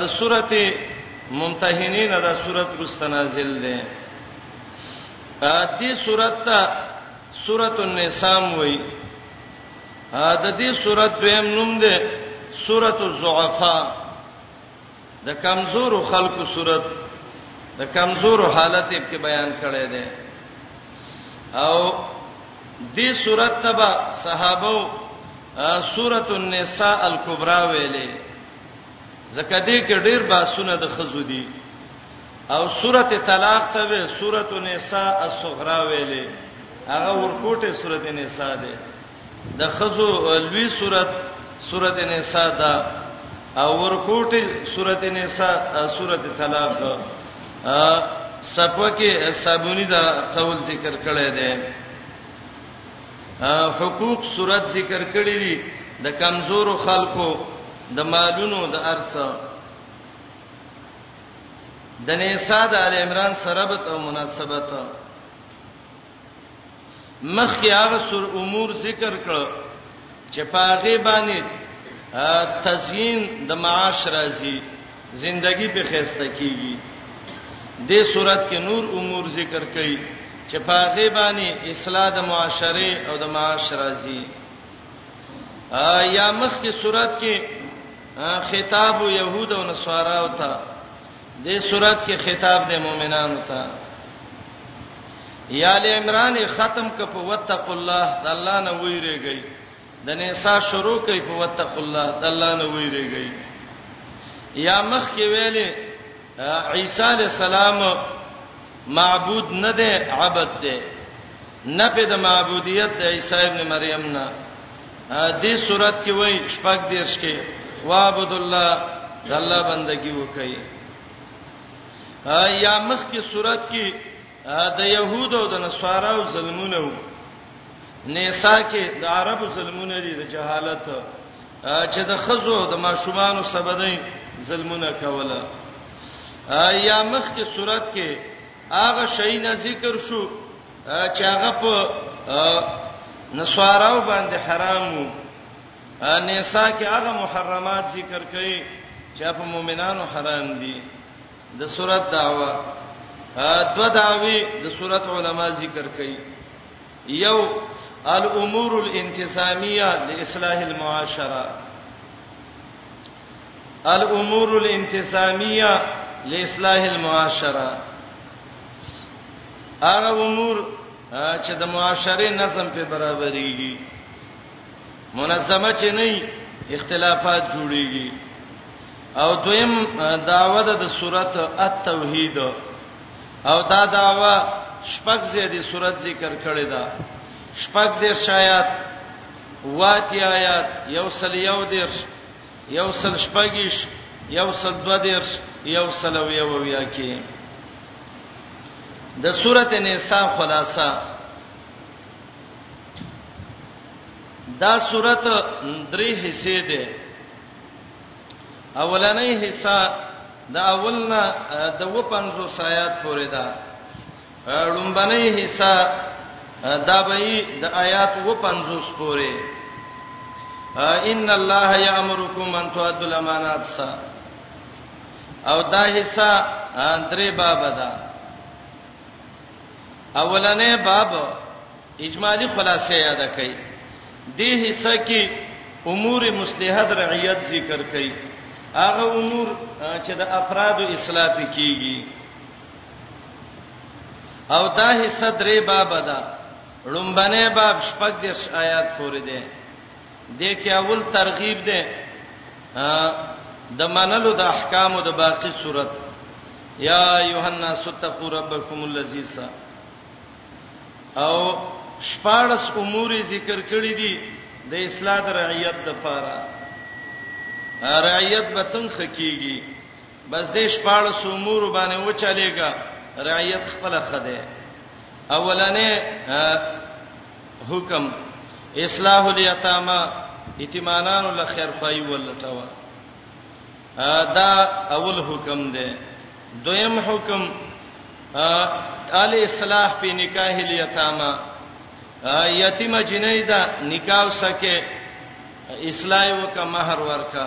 د سورته ممتحنین دا سورته مستنازل ده دې سورته سورته النساء وای د دې سورته دویم نوم ده سورته الضعفاء د کمزورو خلقو سورته د کمزورو حالت په بیان کړي ده او دې سورته تبا صحابه سورۃ النساء الکبرى ویلې زکه دې کې ډېر باسونه د خزو دي او سورۃ طلاق ته وې سورۃ النساء الصغرى ویلې هغه ورکوټه سورۃ النساء ده د خزو لوی سورۃ سورۃ النساء ده او ورکوټي سورته نساء سورته طلاق صفوه کې صابونی دا قول ذکر کړی دی حقوق صورت ذکر کړی دي د کمزورو خلکو د مالونو د ارثه د نساء د ال عمران سره به مناسبت مخکې هغه سر امور ذکر کړ چې پاغه باندې تزیین د معاش راځي زندگی په خسته کیږي د صورت کې نور امور ذکر کړي چې پاغه باندې اصلاح د معاشره او د معاش راځي یا مخکې صورت کې خطاب يهود او نصارا او ته دې سورات کې خطاب د مؤمنانو ته یا ال عمران ختم ک په وتق الله د الله نه ویریږي د نساء شروع کوي په وتق الله د الله نه ویریږي یا مخ کې ویلې عیسی علی السلام معبود نه دی عبادت دی نه په د معبودیت د عیسی ابن مریم نه دې صورت کې وای شپږ دیرش کې وعبد الله د الله بندگی وکړي یا مخ کې صورت کې د يهودو او د نصاراو ظلمونه وو نساء کې د عربو ظلمونه دي د جهالت چې د خزو د ماشومانو سبدې ظلمونه کوله یا مخ کې صورت کې هغه شی نه ذکر شو چې هغه په نسواراو باندې حرامو نساء کې هغه محرمات ذکر کړي چې په مؤمنانو حرام دي د سورۃ دعوا دو دعوی د سورۃ علما ذکر کړي یو الامور الانتظامیه لاصلاح المعاشره الامور الانتظامیه لاصلاح المعاشره هغه امور چې د معاشره نظم په برابرېږي منظمه چې نه اختلافات جوړيږي او دویم داوه د صورت التوحید او دا داوه شپږ زیاتې صورت ذکر کړی دا شپږ د شایات واتیات یو سلیو دیرش یو سل شپږیش یو سل دو دیرش یو سل او یو ویا کې د سورته نساء خلاصہ دا سورته درې حصے ده اولنې حصہ د اولنا د و پنځو آیات پورې ده لومبنۍ حصہ دا به د آیات و 50 پورې ان الله یامرکم ان تؤدوا الامانات سا او دا حصہ درې باب ده اولنې باب اجمالی خلاصې یاد کړئ دې حصہ کې امور مصلحت رعیت ذکر کړئ هغه امور چې د افراد اصلاح کیږي او دا حصہ درې باب ده لومبنه باب شپږ د آیات پورې ده د کې اول ترغیب ده د منلو د احکامو د باقی صورت یا یوحنا ستقوا ربکم الذی سا او شپارس امور ذکر کړی دي د اصلاح د رعیت د پاره رعیت به څنګه خکېږي بس دې شپاړس امور باندې وچلېګا رعیت خپل خده اولنې حکم اصلاح الیتاما یتیمانان له خیر پای ولټوا دا اول حکم دی دویم حکم ال اصلاح په نکاح الیتاما یتیم جنیدا نکاح سکه اصلاح وک مہر ورکا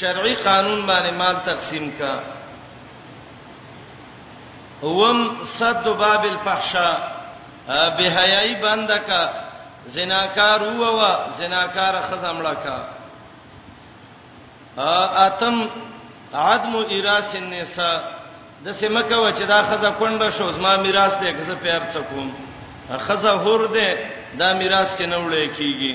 شرعي قانون باندې مال تقسیم کا وم صد باب الفحشاء بهایي بنده کا زناکار هو وا زناکار خزمړه کا اتم عدم ایراس النساء د سمکه و چې دا خزه کونډه شو زما میراث دې کزه پیار څکوم خزه هور دې دا میراث کې نه وړې کیږي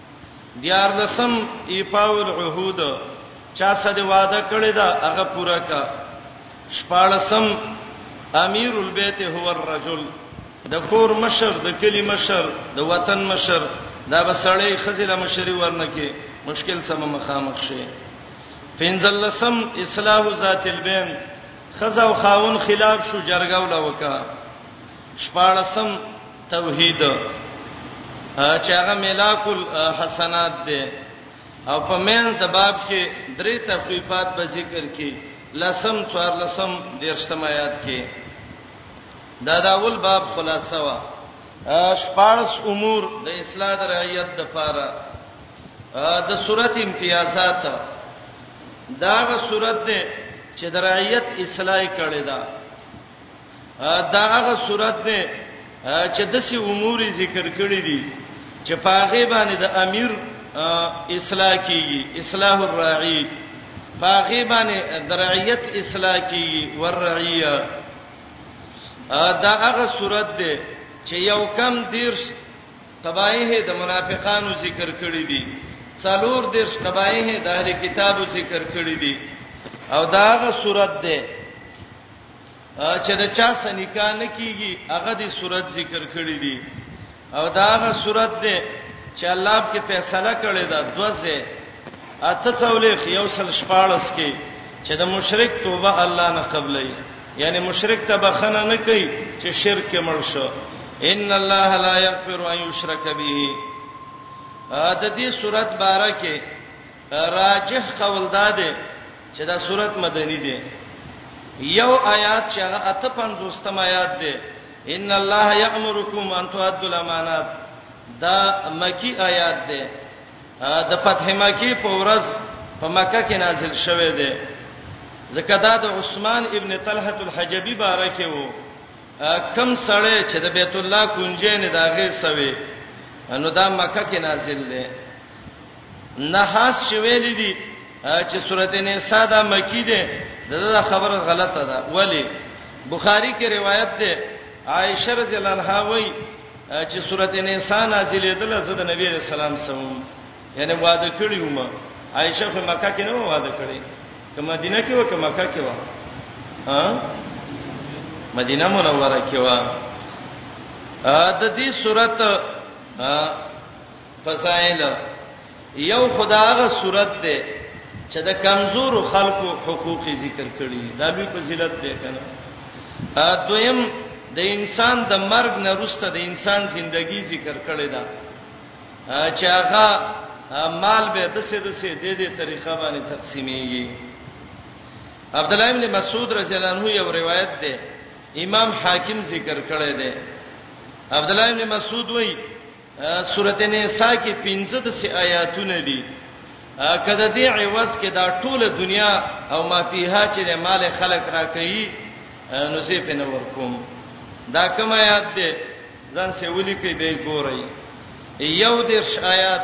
دیارلسم ایفاء العهود چا سره وعده کړی دا هغه پوره کا شپاړسم امیر البیت هو الرجل د کور مشر د کلی مشر د وطن مشر دا بسړی خزله مشری ورنه کې مشکل سم مخامخ شي پنځلسم اصلاح ذات البین خزا او خاون خلاف شو جرګاو لا وکا شپاړسم توحید چې هغه ملاک الحسنات دی او په مین د باب کې درې تخفیفات به ذکر کړي لسم څوار لسم دیرشتم آیات کې دا دا اول باب خلاصه وا شپارس امور د اصلاح د رعیت د پاره د صورت امتیازات داغه صورت ده چې د رعیت اصلاح کړي دا دا هغه صورت ده چې د سی امور ذکر کړی دي چې پاغه باندې د امیر اصلاح کیږي اصلاح الرعی پاغه باندې درعیت اصلاح کیږي ورعیه دا هغه صورت ده چې یو کم دیرش تبایه د منافقانو ذکر کړی دي څلور دیرش تبایه د اهل کتابو ذکر کړی دي او دا هغه صورت ده چې د چا سره نکاح نه کیږي هغه د صورت ذکر کړی دی او دا هغه صورت دی چې الله په فیصله کړی دا دوزه اته څولې یو سل شپارس کې چې د مشرک توبه الله نه قبلې یعنی مشرک ته بخنه نه کوي چې شرک کې مړ شو ان الله لا یغفر ان یشرک به د دې صورت باره کې راجح قول دا دی چې دا سورته مدني ده یو آیات چې هغه اته پنځوستم آیات ده ان الله یامرکم ان تؤدوا الامانات دا مکی آیات ده د فتح مکی په ورځ په مکه کې نازل شوه ده ځکه دا د عثمان ابن طلحه الحجبی بارکه وو کم سړی چې د بیت الله کونجې نه داغه سوي نو دا مکه کې نازل ده نحاس چې ویل دي چې سورته نساء دا مکی ده دا خبره غلطه ده ولی بخاری کې روایت ده عائشه رضی الله عنها وایي چې سورته نساء نازلې ده لزه د نبی رسول الله سم یعنی واده کړی ومه عائشه په مکه کې نه واده کړی ته مدینه کې و که مکه کې و ها مدینه منوره کې و د دې صورت فضائل یو خدا هغه صورت ده چې د کمزور خلکو حقوق ذکر کړي دا لوی فضیلت ده کنه ا دویم د انسان د مرګ نه وروسته د انسان ژوندۍ ذکر کړي دا چې هغه مال به د څه د څه د دې طریقه باندې تقسیمېږي عبد الله ابن مسعود رضی الله عنه یو روایت ده امام حاکم ذکر کړی دی عبد الله ابن مسعود وایي سورته نساء کې 15 د سي آیاتونه دي کله دې عوض کې دا ټوله دنیا او ما فيها چې د مال خلق را کوي نو زه په نور کوم دا کوم آیات دې ځان سه ولي کې به ګورئ یو دیش آیات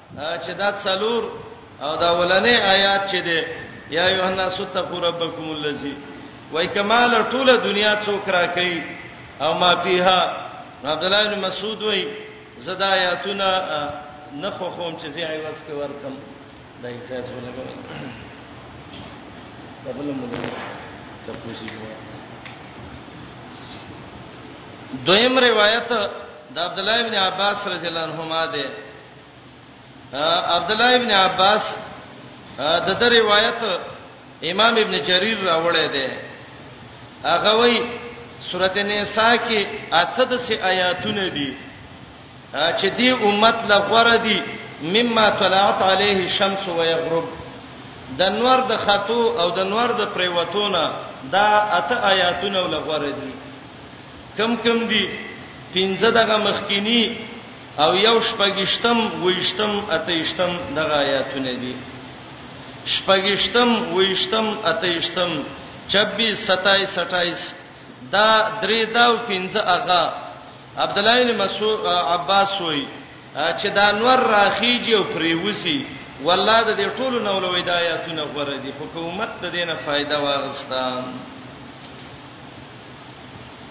چې دا څلور او دا ولنې آیات چې ده یا ایه الناس تقوا ربکم الذی وای کمال ټوله دنیا څوک را کوي او ما فیها عبد الله بن مسعود وای زدا آیاتونه نه خو خوم چې زی ایواز کې ورکم دا احساس ولګوي په بل موږ ته پوښتنه کوي دویم روایت د عبد الله بن عباس رضی الله عنهما ده عبد الله ابن عباس د دې روایت امام ابن جرير راوړی دی هغه وی سورته نساء کې اته د سي آیاتونه دي چې دې امت له غره دي مما طلعت عليه الشمس ويغرب د نور د خطو او د نور د پریوتونه دا اته آیاتونه ولغوره دي کم کم دي پنځه دغه مخکینی او یو شپږشتم ویشتم اتهشتم دغه آیاتونه دي شپږشتم ویشتم اتهشتم 26 27 28 دا درې دا او پنځه هغه عبد الله بن مسعود عباس وای چې دا نور راخیږي او پریوسی والله د دې ټولو نو لوي د آیاتونه غوړه دي حکومت د دې نه فائدہ واغستا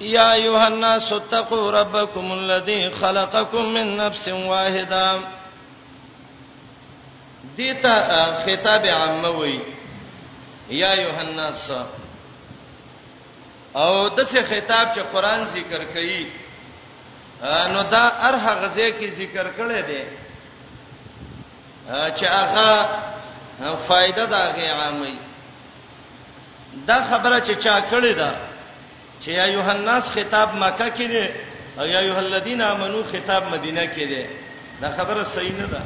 یا ایها الناس اتقوا ربکم الذی خلقکم من نفس واحده دیتا خطاب عامه وی یا ایها الناس او دسه خطاب چې قران ذکر کوي نو دا ارها غزه کې ذکر کړي دي چې هغه فائدہ دا غي عامي دا خبره چې چا کړې ده چې یا یوهناس خطاب مکه کې دی او یا ایه الذین آمنو خطاب مدینه کې دی دا خبره صحیح نه ده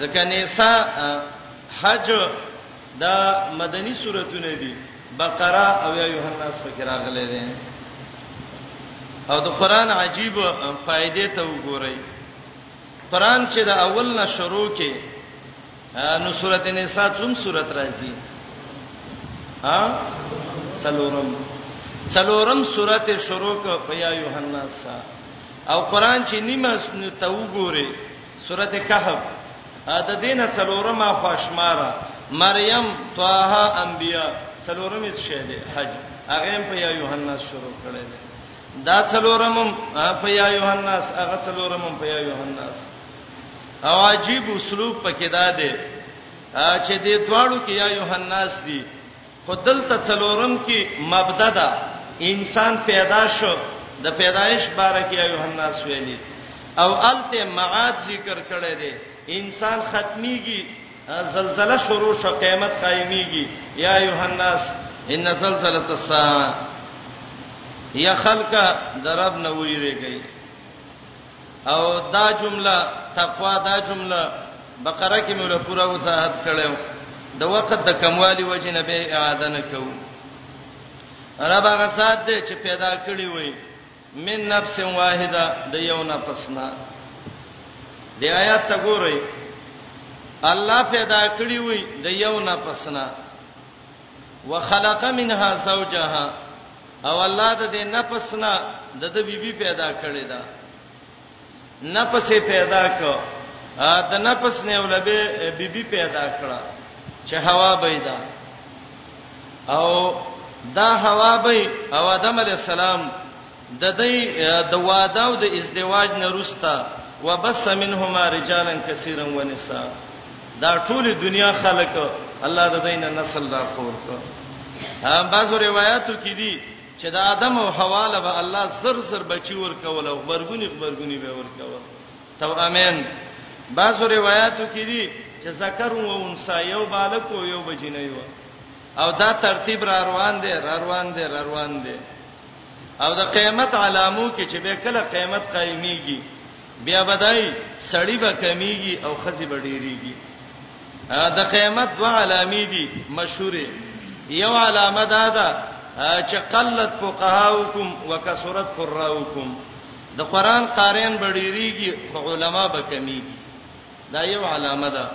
ځکه نساء حج دا مدنی سوراتونه دي بقره او یا ایه الناس فکر راغلي دي او د قران عجیب فائدې ته وګورئ قران چې د اول نه شروع کې نو سورته نساء څوم سورته راځي ها څلورم څلورم سورته شروع ک په یا یوحنا سا او قران چې نیمه نو ته وګوره سورته کهف د دینه څلورم خوشماره مریم طه انبیا څلورم یې شه دی حج هغه په یا یوحنا شروع کړی دی دا څلورم په یا یوحنا هغه څلورم په یا یوحنا او عجیب اسلوب پکې دا دی چې دې دواړو کې یا یوهناس دی خو دلته څلورم کې مبدا ده انسان پیدا شو د پیدایش باره کې یا یوهناس ویلي او الته معاد ذکر کړی دی انسان ختميږي زلزلہ شروع شو قیامت قائميږي یا یوهناس ان زلزلۃ الساعه یا خلق درب نه ویریږي او دا جمله تقوا دا جمله بقره کې مولا پورا وضاحت کړو د وخت د کموالی وجه نه به اعاده نه کوو رب هغه سات دې چې پیدا کړی وي من نفس واحده د یو نفس نه د آیات ته ګورئ الله پیدا کړی وي د یو نفس نه وخلق منها زوجها او الله د دې نفس نه د د بیبي پیدا کړی دا نفس پیدا کړ د نفس نه ولبه بیبي پیدا کړه چې هوا بيدا او دا هوا به او ادم علی السلام د دې د واده او د ازدواج نه روستا وبس منهما رجالا كثيرا ونساء دا ټول دنیا خلق الله د دینه نسل را خور کو هم بعضو روایتو کې دي چې د آدم او حوا له به الله زر زر بچي ور کول او برګونی برګونی به ور کول تو امين بعضو روایتو کې دي چې ذکر او انثى یو بالک او یو بجینه یو او دا ترتیب را روان دي را روان دي را روان دي او د قیامت علامو کې چې به کله قیامت قائميږي بیا بدای سړی به کمیږي او خزي به ډیریږي د قیامت دوه علامې دي مشهوره یو علامه دا ده چې قلت فقهاؤکم وکثرت قراؤکم د قران قارین به ډیریږي علما به کمیږي دا یو علامه ده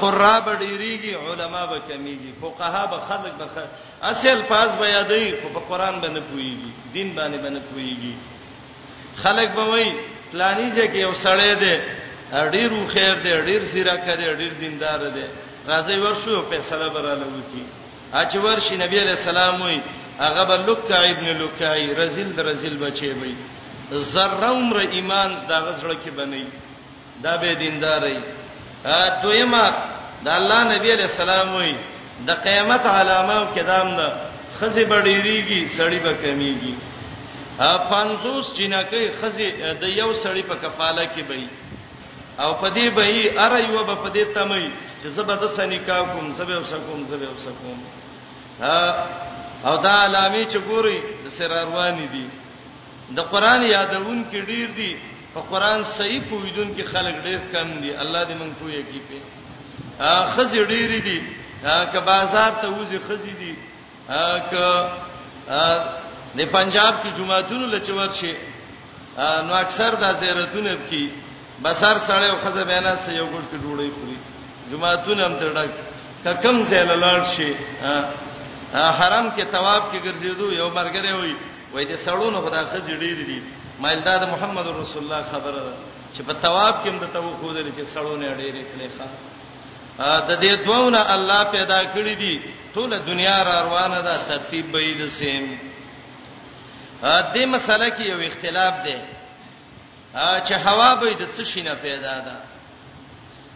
قرا به ډیریږي علما به کمیږي فقها به خلق به اصل الفاظ به یادې خو په قران باندې پويږي دین باندې باندې پويږي خلق به وای پلاني ځکه یو سړی دی ډیرو خیر دی ډیر سیرا کړي ډیر دیندار دی راځي ورشو په سره براله وکی اچ ورشي نبی علی السلام وای هغه به لوکا ابن لوکای رزل رزل بچي وای ذره عمر ایمان دا غزړه کې بنئ دا به دینداري دویمه د الله نبی علیہ السلام وی د قیامت علامه او کدام نه خزي بډیریږي سړی به کمیږي ا 50 جنکه خزي د یو سړی په کفاله کې بې او پدې به یې ار یو به پدې تمې چې زبد سنیکا کوم زبې وسکوم زبې وسکوم او دا علامه چې ګوري د سراروان دي د قران یادونکي ډیر دي په قران صحیح پویدونکي خلک ډیر کم دي الله دې مونږ پوهه کی په خزي ډیر دي که بازار ته وځي خزي دي که د پنجاب کې جمعهتون لچور شي نو اکثر د زیارتونه کې بسار سړی او خزه بیان سه یو ګډ کې ډوړې خوري جمعهتون هم تر ډک ککم زیل لاړ شي حرم کې ثواب کې ګرځېدو یو مرګره وي وای د سړونو خدا خزي ډېری دي مایل دا د محمد رسول الله خبره ده چې په تواب کې هم د تو خو دل چې سړونه ډېری کړي ښا د دې دوونه الله پیدا کړی دي ټول دنیا را روانه ده ترتیب به یې د سیم ا دې مسله کې یو اختلاف دی چې هوا به د څه شي نه پیدا ده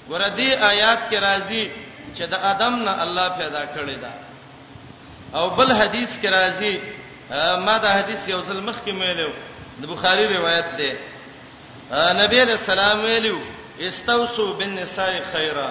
ګوره دې آیات کې راځي چې د ادم نه الله پیدا کړی دا او بل حدیث کې راځي ما دا حدیث یو ځل مخکې ویلو د بخاری روایت ده نبی رسول الله ویلو استوصوا بالنساء خیرا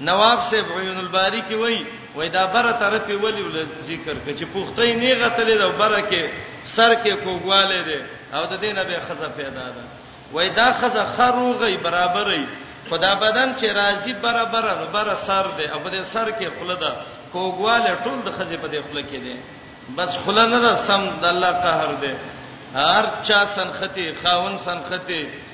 نواب صیب عیون الباری کې وای وای دا بره طرف ولی ول ذکر ک چې پوښتې نه غتلې دا بره کې سر کې کوګواله ده او د دینه به خزه پیدا ده وای دا خزه خروغي برابرې خدا بدن چې راضي برابر نو بر سر ده او د سر کې خله ده کوګواله ټول د خزه په دې خله کې ده بس خله نه ده سم د الله قهر ده هر چا سنختی خاون سنختی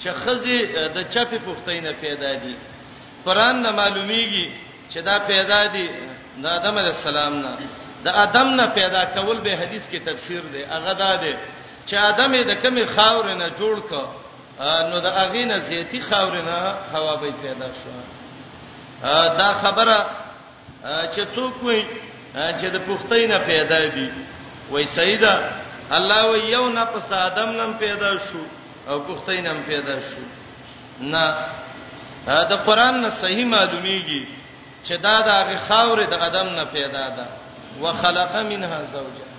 چې ښځې د چپې پښتۍ نه پیدا دي، قرآن نه معلومېږي چې دا پیدا دي د آدم علیه السلام نه، د آدم نه پیدا کول به حدیث کې تفسیر دی، هغه دا دی چې آدم یې د کومې خاورې نه جوړ کړ نو د هغې نه زیاتي خاورې نه حوا به پیدا شوه. دا خبره چې څوک وي چې د پختې نه پیدا دي وای سیدا الله و یو نه پس د ادم نم پیدا شو او پختې نم پیدا شو نه دا قران نه صحیح معلومیږي چې دا د هغه خاور د ادم نه پیدا ده وخلق منها زوجها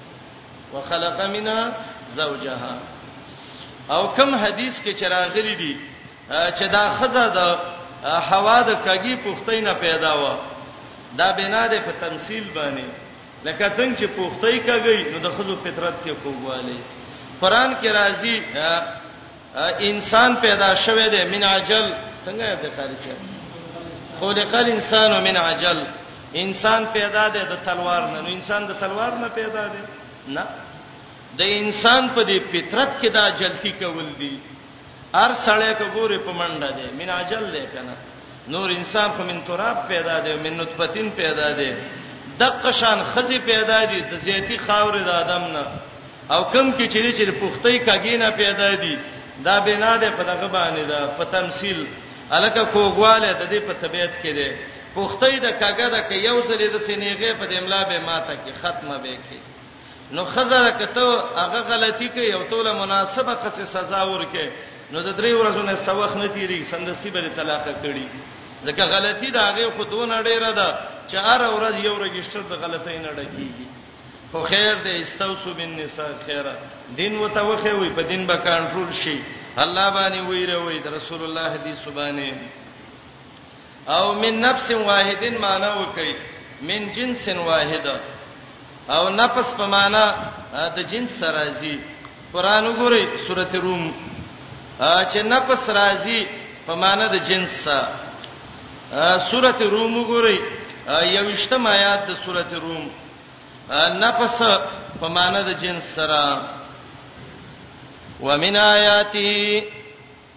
وخلق منها زوجها او کوم حدیث کې چراغلی دي چې دا خزه د هوا د کګي پختۍ نه پیدا و دا بنا ده په تمثيل باندې لکه څنګه چې پختۍ کګي نو د خزو فطرت کې کوواله قران کې راځي انسان پیدا شوه دی من عجل څنګه د قاری شه خلق الانسان من عجل انسان پیدا دی د تلوار نه نو انسان د تلوار نه پیدا دی نه د انسان په دې فطرت کې دا جلتی کول دي هر سړی که ګوري په منډه دی من عجل دی کنه نور انسان خو من تراب پیدا دی من نطفتین پیدا دی د قشان خزي پیدا دي د زیتی خاور د ادم نه او کم کې چې چې پختې کګینا پیدا دي دا بنا ده په دغه باندې ده په تمثيل الکه کوګواله د دې په طبيعت کې ده پختې د کګه ده کې یو ځلې د سینېګه په دملا به ماته کې ختمه به کې نو خزر کته هغه غلطی کوي او توله مناسبه قصه سزا ورکه نو د درې ورځو نه سوخ نه تیری سندسي بری طلاق کړي ځکه غلطی دا هغه خودونه ډیره ده چې هر ورځ یو رجستر د غلطۍ نه ډکیږي خو خیر دې استوسو بن نساء خیره دین وته وخه وي په دین به کنټرول شي الله باندې ویره وي د رسول الله حدیث باندې او من نفس واحد معنا وکي من جنس واحد او نفس په معنا د جنس راځي قران وګورئ سورته روم چې نفس راځي په معنا د جنس سورته روم وګورئ یوشتم آیات د سورته روم نفس په معنا د جنس سره ومن آیاتی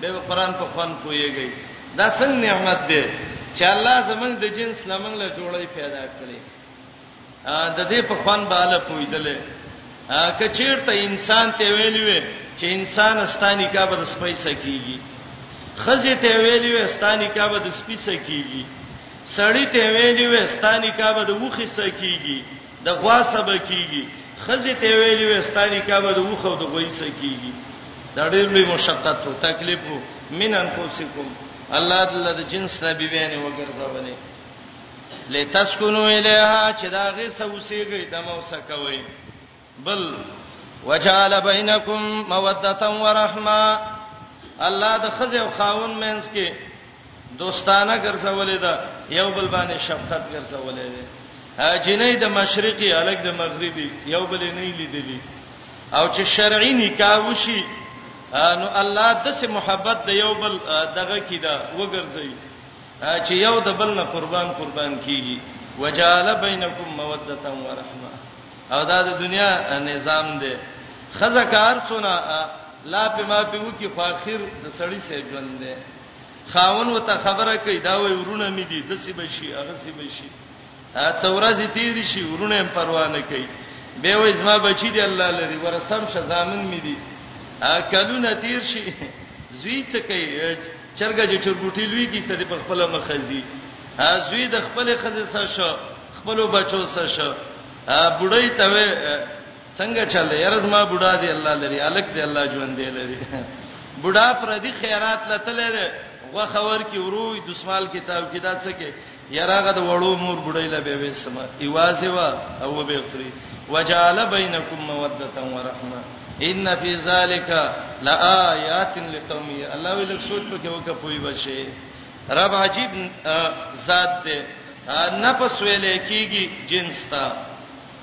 به قرآن په خوان پويږي دا څنګه نعمت دی چې الله زمنګ د جنس لمنګ له جوړې پیدا کړي د دې په خوان بالا پویدلې کچیرته انسان ته ویلی وي چې انسان استانی کا به سپي سکیږي خزه ته ویلی وي استانی کا به سپي سکیږي سړی ته ویلی وي استانی کا به وخی سکیږي د غوا څه به کېږي؟ ښځې ته یې ویلي وې، ستا نکاح به د اوښ او د غوایي سره کېږي. دا ډېر لوی مشقت و، تکلیف و. من انفسکم، الله دله د جنس نه بیبیانې وګرځولې. لتسکنو الیها، چې د هغې سره اوسېږئ، دمه اوسه کوئ. بل، وجعل بینکم مودة ورحمة، الله د ښځې او خاوند منځ کې. دوستانه ګرځولې ده یو بل باندې شفقت ګرځولې ده جنې د مشرقي الګ د مغربي یو بل نه لیدلی او چې شرعي نکاح وشي نو الله د سه محبت د یو بل دغه کیده وګرځي چې یو د بل نه قربان قربان کیږي وجاله بینکم موده و رحمه او دا د دنیا نظام دی خزکار څونه لا په ما په وکی خو اخر د سړی سه ژوند دی خاون وته خبره کوي دا وای ورونه مې دي دسی بشي هغه سی بشي څو ورځې تیر شي ورونه هم پروا نه کوي به وای زما بچی دی الله لري ورسم شزامن مې دي کلونه تیر شي زوی څه کوي چرګه چې چرګوټي لوي کی ستې په خپل مخزي زوی د خپل خزې سره شو خپل بچو سره شو بډای ته څنګه چل دی یاره زما بوډا دی الله لري الک دی الله ژوند دی لري بوډا پر دې خیرات لتلې ده غوخور کې وروي د سمال کتاب کې دا څه کې یراغه د وړو مور بډای له به وسمه ایوازه وا او به خري وجعل بینکم موده و رحمه ان فی ذلک لآیات لقوم الله ولک سوچ پکې وکه پوي بشي رب عجیب ذات ده نه پس ویلې کیږي جنس تا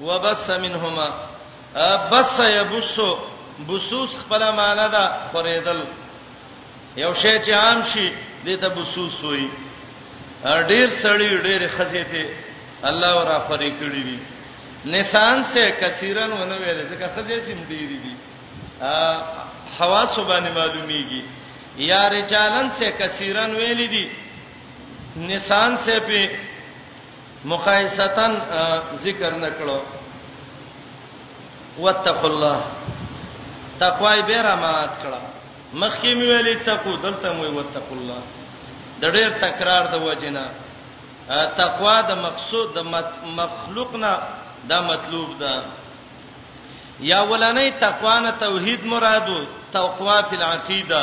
وبس منهما بس يبس بسوس خپل معنی دا خریدل یو شی چې عام شي د ته بسوس وي ډیر سړی ډیر خزه ته الله ورا فرې کړی دي نسان سے کثیرن ونه ویل ځکه خزه سیم ډیر دي حواس باندې معلومیږي یا رجالن سے کثیرن ویل دي نسان سے په مقایستن ذکر نکړو واتقوا الله تقوا یې به را مات کړه مخکې مې ویلې تقوا دلته مې واتقوا الله د ډېر تکرار د وجنه تقوا د مقصود د مخلوق نه دا مطلوب ده یا ولنې تقوا نه توحید مرادو تقوا فی العقیده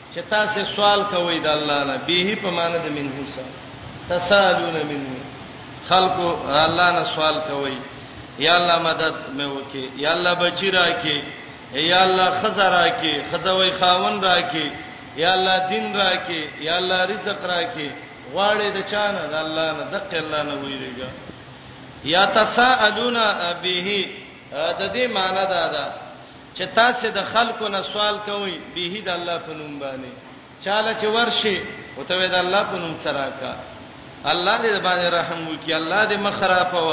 چې تاسې سوال کوئ د الله نه به په معنی د منه سره تسالون منه خلکو الله نه سوال کوي یا الله مدد مې وکي یا الله بچی راکي یا الله خزر راکي خزوي خاون راکي یا الله دین راکي یا الله رزق راکي غواړي د چانه د الله نه دقه الله نه ویریږي یا تسالون به د دې معنی دا ده چې تاسو د خلکو نه سوال کوئ به د الله په نوم باندې چاله چې ورشي او ته د الله په نوم سره کا الله دې باندې رحم وکي الله دې مخرافه و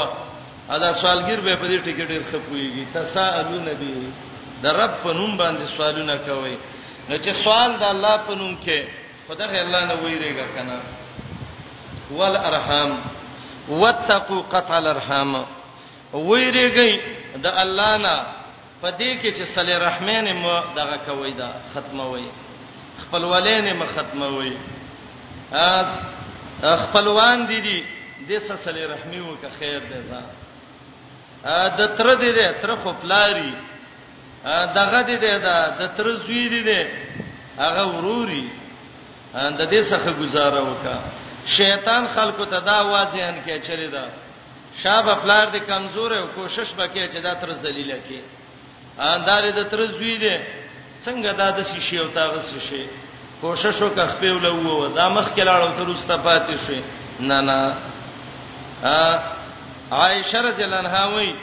ادا سوالګر به په دې ټکی ډیر خپويږي تسالون به د رب په نوم باندې سوالونه کوي نو چې سوال د الله په نوم کې خدای الله نه ویریږي کنه والارحام واتقوا قطع الارحام وویریږئ د الله نه په دې کې چې صلې رحمین مو دغه کوئ دا ختموئ خپلولین مو ختموئ خپلوان دي دي د صلې رحمی وکه خیر دی ځان د تر دې ده تر خو پلاری دغه دې ده د تر زوی دې ده هغه وروري د دې څخه گزاره وکا شیطان خلکو ته دا واځي ان کې چره ده شابه پلار دې کمزور او کوشش وکړي چې دا تر ذلیل کې اندار دې تر زوی دې څنګه دا د شیشې او تاغه شیشې کوشش وکړ خپل ولو دا مخ کې لاړو تر اوسه پاتې شي نه نه عائشه رضی الله عنها وای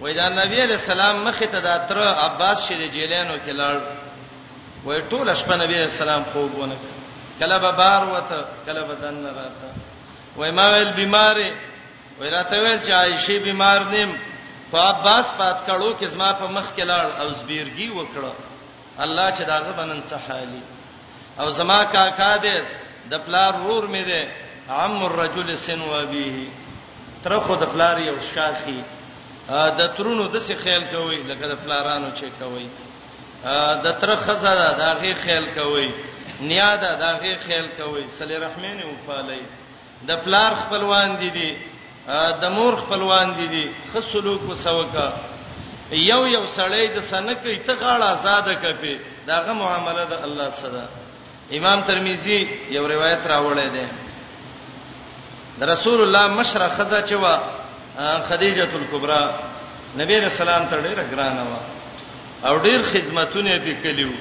وای دا نبی علیہ السلام مخ ته دا تر عباس شې جیلانو کې لاړ وای ټول شپه نبی علیہ السلام خوب ونه کله به بار وته کله به دن راته وای ما ویل بیمارې وای راته ویل چې عائشه بیمار نیم خو عباس پات کړو کې زما په مخ کې لاړ او زبیرګي وکړه الله چې داغه بنن څه حالي او زما کاکا دې د پلار رور مې دې عم الرجل سن و به تر خو د پلار یو شاخي د ترونو د څه خیال کوي لکه د پلارانو چې کوي د تر خزه دا غي خیال کوي نیا دا دا غي خیال کوي صلی رحمین او پالي د پلار خپلوان دي دي د مور خپلوان دي دي خصلو کو سوکا یو یو سړی د سنکې ته غاړه آزاد کپي داغه معامله د الله سره امام ترمذی یو روایت راوړی دی رسول الله مشره خزه چې وا خدیجه الکبرى نبی رسول الله ته ډیره ګرانه و او ډیر خدمتونه به کلیو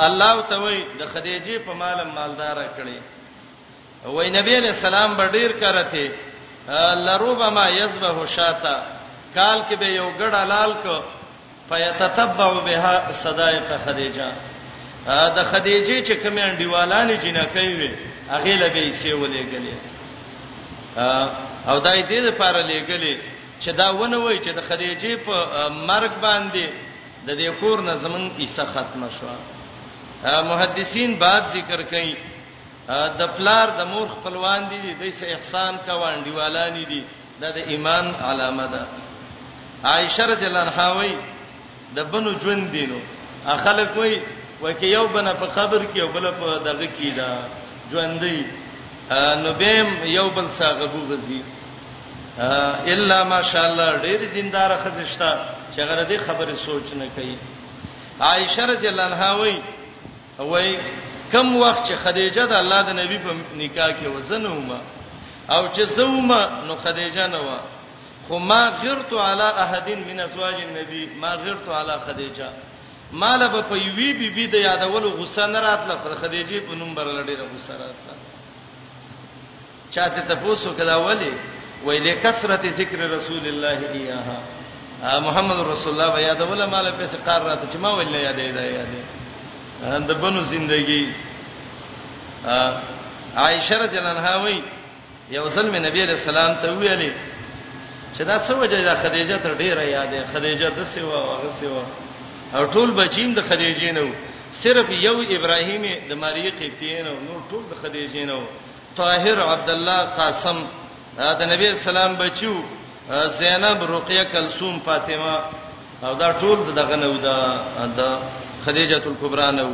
الله تعالی د خدیجه په مال مالدار کړي وای نبی علیہ السلام به ډیر کرته لربما یذبه شاتا کال کې به یو ګډ حلال کو فیتتبع بها صدایق خدیجه د خدیجه چې کوم انډیوالانې جنکې وي هغه له به سي ولېګلې او دای دې لپاره لېګلې چې دا ونه وای چې د خدیجه په مرګ باندې د دې کور نه زمون کیسه ختمه شو محدثین باب ذکر کوي د پلار د مور خپلوان دي دي دې سه احسان کا وانډي والانی دي دا د ایمان علامه ده عائشه رضی الله عنها وای د بنو ژوند دینو اخلک وای وکي یو بنه په قبر کې او بل په دغه کې دا ژوندۍ نو بهم یو بل ساغبو غزي الا ماشاءالله ډېر دیندار خزشتا چې غره دې خبره سوچ نه کوي عائشه رضی الله عنها وای وای کم وخت چې خدیجه د الله د نبی په نکاح کې وزنه ومه او چې زومه نو خدیجه نه و خو ما غیرت علی احد من ازواج النبی ما غیرت علی خدیجه مال به په یوی بی بی د یادولو غصه نه راتله خدیجه په نوم برلډې غصه راتله چاته تفوسو کلا ولی وای لکثرت ذکر رسول الله ایاها محمد رسول الله بیا د ولا مال په سقار راته چې ما ول نه یادې دا یادې د بنو زندگی عائشه رضی الله عنها وای یو ځل مې نبی رسول الله ته ویلې چې دا څه وجه ده خدیجه تر ډیره یادې خدیجه د سیوا او غسیوا او ټول بچین د خدیجې نه صرف یو ابراهیم د مریخ تین او نور ټول د خدیجې نه طاهر عبدالله قاسم د نبی اسلام بچو زینب رقیه کلثوم فاطمه او دا ټول دغه نو دا د خدیجه الکبرى نو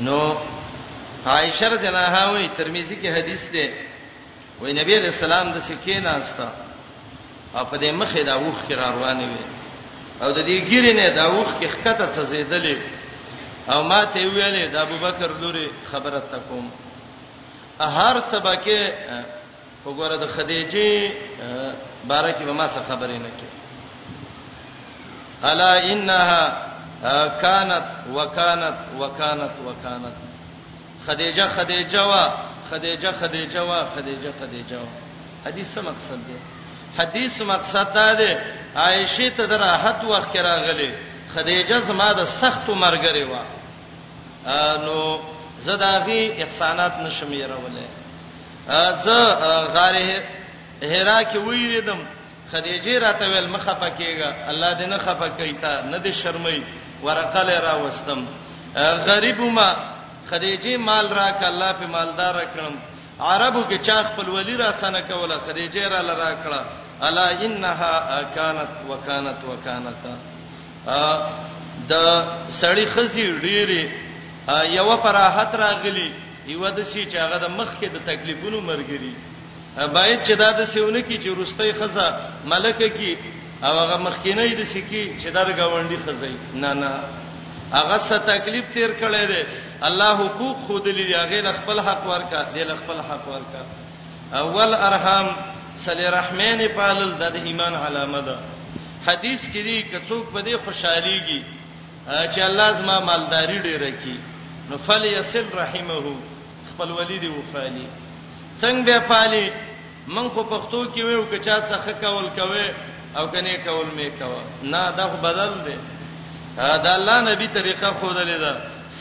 نو عائشه رضی الله عنها وی ترمذی کې حدیث ده وای نبی علیہ السلام د سکه ناستا او په دې مخه دا وښ کې را روانې وي او د دې ګیرې نه دا وښ کې خکته څه زیدلې او ما ته ویلې د ابوبکر لوري خبره تکوم هر څه بکه وګوره د خدیجه باره کې به ما څه خبرې نه کې الا انها كانت وكانت وكانت وكانت خدیجه خدیجه وا خدیجه خدیجه وا خدیجه خدیجه وا حدیث څه مقصد دی حدیث مقصد دا دی عائشه ته د راحت وخت راغله خدیجه زما د سخت مرګره وا نو زداغي احسانات نشم یې راولې زه غاره هرا کې ویریدم خدیجې راته ویل مخه پکېږه الله دې نه خفه کوي تا نه دې شرمای ورقه لې را وستم غریب ما خدیجې مال راک الله په مالدار کړم عربو کې چا خپل ولی را سنه کوله خدیجې را لرا کړه الا انها كانت وكانت وكانت د سړی خزي ډيري یو پراحت راغلی یو د سي چې هغه د مخ کې د تکلیفونو مرګري باید چې دا د سیونه کې چې روستۍ خزه ملکه کې او هغه مخکینه د سکی چې دا د گاونډي خزه نه نه هغه څه تکلیف تیر کړی دی الله حقوق خود لري هغه ل خپل حق ورکا دی ل خپل حق ورکا اول ارحام صلی الرحمن پالل د ایمان علامه ده حدیث کې دی کڅوک په دې خوشحاليږي چې الله زما مالداری ډیره کی نو فلیصل رحمه خپلولي دې وفالي څنګه به پالي من خو پښتو کې ویو که چا څخه کول کوي او کنه کول می کوه نه دا خو بدل دی دا الله نبی طریقه خو دلې ده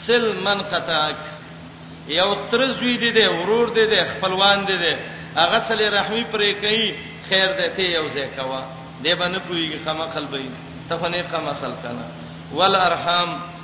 سل من قطعک یو ترزوی دی دی ورور دی دی خپلوان دی دی هغه سل رحمی پرې کوي خیر دې ته یو ځای کوا دی باندې پویږي خامخل به ته خو نه خامخل کنه ول ارحام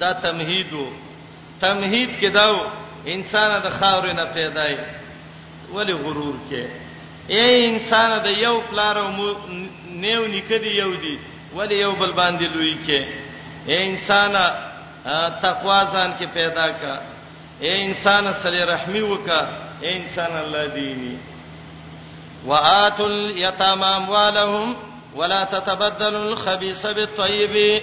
دا تمهید وو تمهید کې دا انسان د خاورې نه پیدای ولی غرور کې اے انسان د یو پلار او نیو نکدي یو دی ولی یو بل باندې لوی کې اے انسان تقوا ځان کې پیدا کا اے انسان صلی رحمی وکا اے انسان الله دینی وآتوا اليتامى أموالهم ولا تتبدلوا الخبيث بالطيب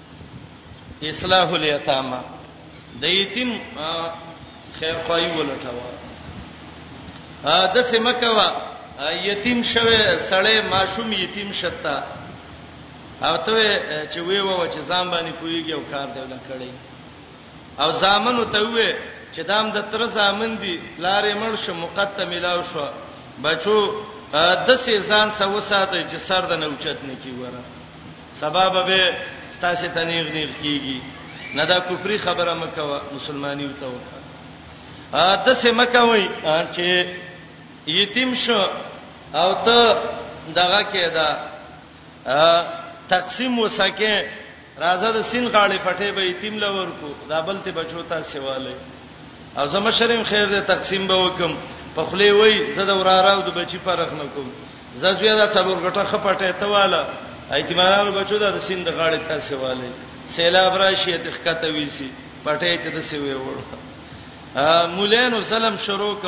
اصلاح الیتامه د یتیم خیر خوای ولټوا د سمکوا یتیم شوه سړی ماشوم یتیم شتا او ته چې وی وو چې ځان باندې پویږي او کار دی ولا کړی او زامنو ته وی چې دام د تر زامن دي لارې مړ شو مقدم ملاو شو بچو د سې ځان سوساته چې سر د نوچت نه کی وره سبا به به ستاسو ته نیغ نیغ کیږي نه دا کفري خبره مکه وا مسلمانیو ته وکړه ا د سه مکه وای چې یتیم شو او ته دغه کېدا تقسیم وسکه راځه د سین غاړې پټې به یتیم لور کو دا بل ته بچو ته سیواله او زما شرم خیر دې تقسیم به وکم په خلی وای زه د وراراو د بچی فرق نه کوم زازویا دا څلور غټه خپټه ته واله ایتمانانو بچو دا د سیند غاړې ته سیواله سیلاب راشي ته ښکته ویسی پټه ته د سیوي وړ مولانو سلام شروع ک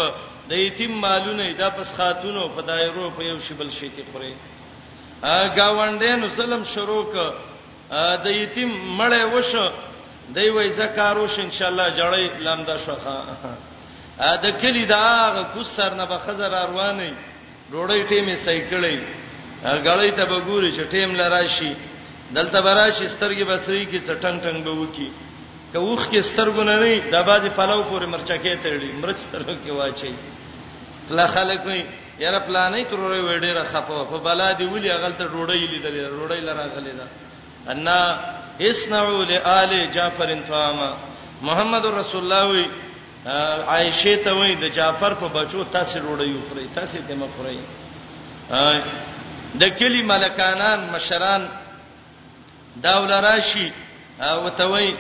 د یتیم مالونه د پس خاتونو په دایرو په یو شبل شي کې خوري گاونډینو سلام شروع ک د یتیم مړې وشو دی وای زکارو ش ان شاء الله جړې لامدا شوخه د کلی دا کوسر نه به خزر رواني ډوډۍ ټیم یې صحیح کړی غړی ته به ګوري چې ټیم لراشي دلته براشي سترګې بسري کې څټنګ ټنګ به وکی که وښ کې سترګو نه نه د بازي پلو پورې مرچکه تړي مرچ سترګو کې واچي لا خلک وي یاره پلانې ترورې وړې خپه په بلا دی ولي غلطه ډوډۍ لیدلې ډوډۍ لره غلې ده ان اسنعوا لآل جعفر طعاما محمد رسول الله وی عائشه ته وای د جعفر په بچو تاسو روړی یو خوري تاسو ته مخوري د کلی ملکانان مشران داول راشي او ته وای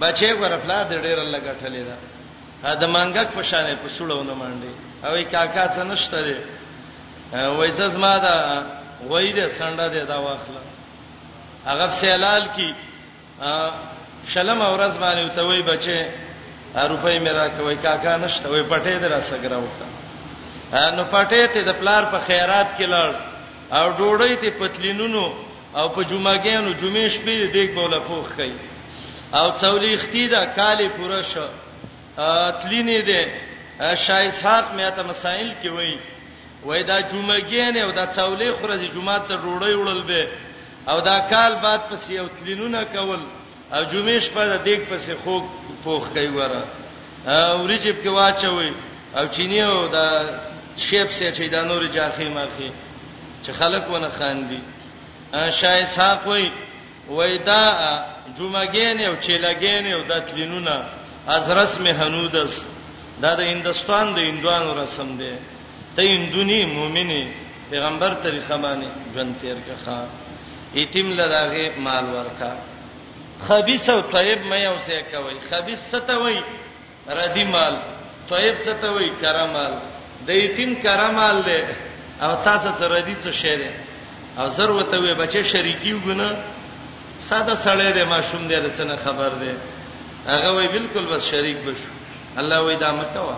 بچي ورپلا د ډیر لګټلې ده دا منګک په شانې په سړونه مانډي او کاکا څه نشته دی وای زما دا وای دې سنډه دې دا واخله هغه سیلال کی شلم اورز باندې ته وای بچي روپۍ مې راکوي کاکا نشته وای پټې درا سګراو نو پټې ته د پلار په خیرات کې لړ او ډوړې ته پتلینونو او په جمعګانو جمعې شپې دیګ بوله پوخ کړي او څولې ختی دا کالې پوره شو تلینې ده شای صاحب مې ته مسائل کې وای وای دا جمعګانې او دا څولې خورځي جمعه ته ډوړې وړل به او دا کال بعد پسې یو تلینونه کول او جمعې شپه د دیګ پسې خو پوخ کوي وره اوریجب کې واچوي او چینی او دا شیب سه چې دا نور جاخې ماخې چې خلک ونه خاندي شای ساق وای وای دا جمعګین او چیلګین او د تلینونه از رسم هنودس دا د هندستان د هندوانو رسم دی ته اندونی مؤمنه پیغمبر طریقه باندې ژوند تیر کخه یتیم لداغه مال ورکا خبيث او طيب مې او څه کوي خبيث څه ته وای ردی مال طيب څه ته وای کرامال د یتیم کرامال له او تاسو ته ردی څه شری او زر وته وي بچي شریکی وګنه ساده سړی دی ماشوم دی رڅنه خبر دی هغه وی بالکل بس شریک بشو الله وی دا مکوا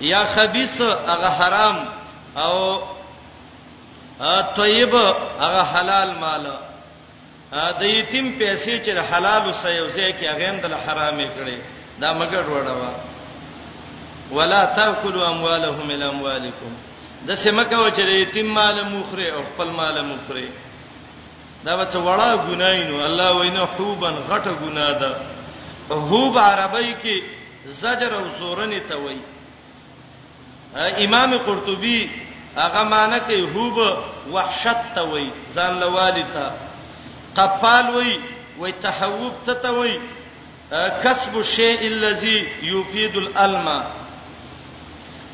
یا خبيث هغه حرام او طیب هغه حلال مال د یتیم پیسې چې حلال او سیوزه کې هغه هم د حرامې کړي دا مګر وړوا ولا تاكلوا اموالهم الى اموالكم د سمکه چې د یتیم مال مخره او خپل مال مخره دا به څه وړا ګناینو الله وینه حوبن غټه ګنا ده حوب عربی کې زجر او زورنې ته وایي. امام قرطبي هغه معنی کوي هوب وحشت ته وای ځان لوالي ته قفال وای وای تحوب څه ته وای کسب الشیء الذی یفید الالم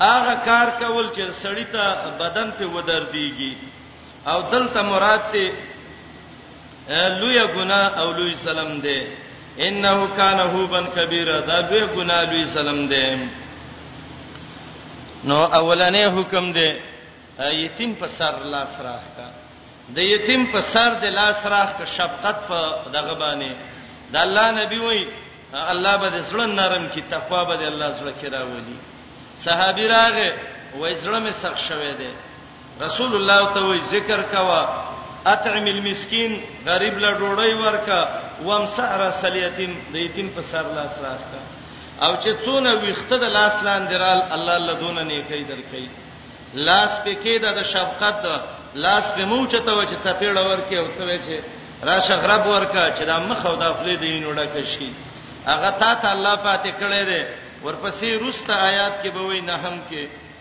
هغه کار کول چې سړی ته بدن په ودرديږي او دلته مراد ته لوی ګنا او لوی سلام دی انه کان هوبن کبیر دا لوی ګنا لوی سلام دی نو اولنې حکم دی یتیم په سر لاس راخ کا د یتیم په سر د لاس راخ کا شفقت په دغه باندې د الله نبی وای الله به د زړه نرم کی تقوا به د الله زړه کې راولي صحابي راغه وای زړه مې سخت شوه دی رسول الله ته وی ذکر کوا اطعم المسکین غریب له ډوړی ورکا وامسح راس الیتیم د یتیم په سر لاس راخکا او چې څونه ویخته د لاس لاندې رال الله لدون نه کوي درکې لاس په کې د شفقت لاس په موچته و چې څپېړه ورکې او ته چې راشه غرب ورکا چې دا مخ او د خپل دین وډکه شي هغه تا ته الله پاتې کړی دی ورپسې روسته آیات کې به وای نه هم کې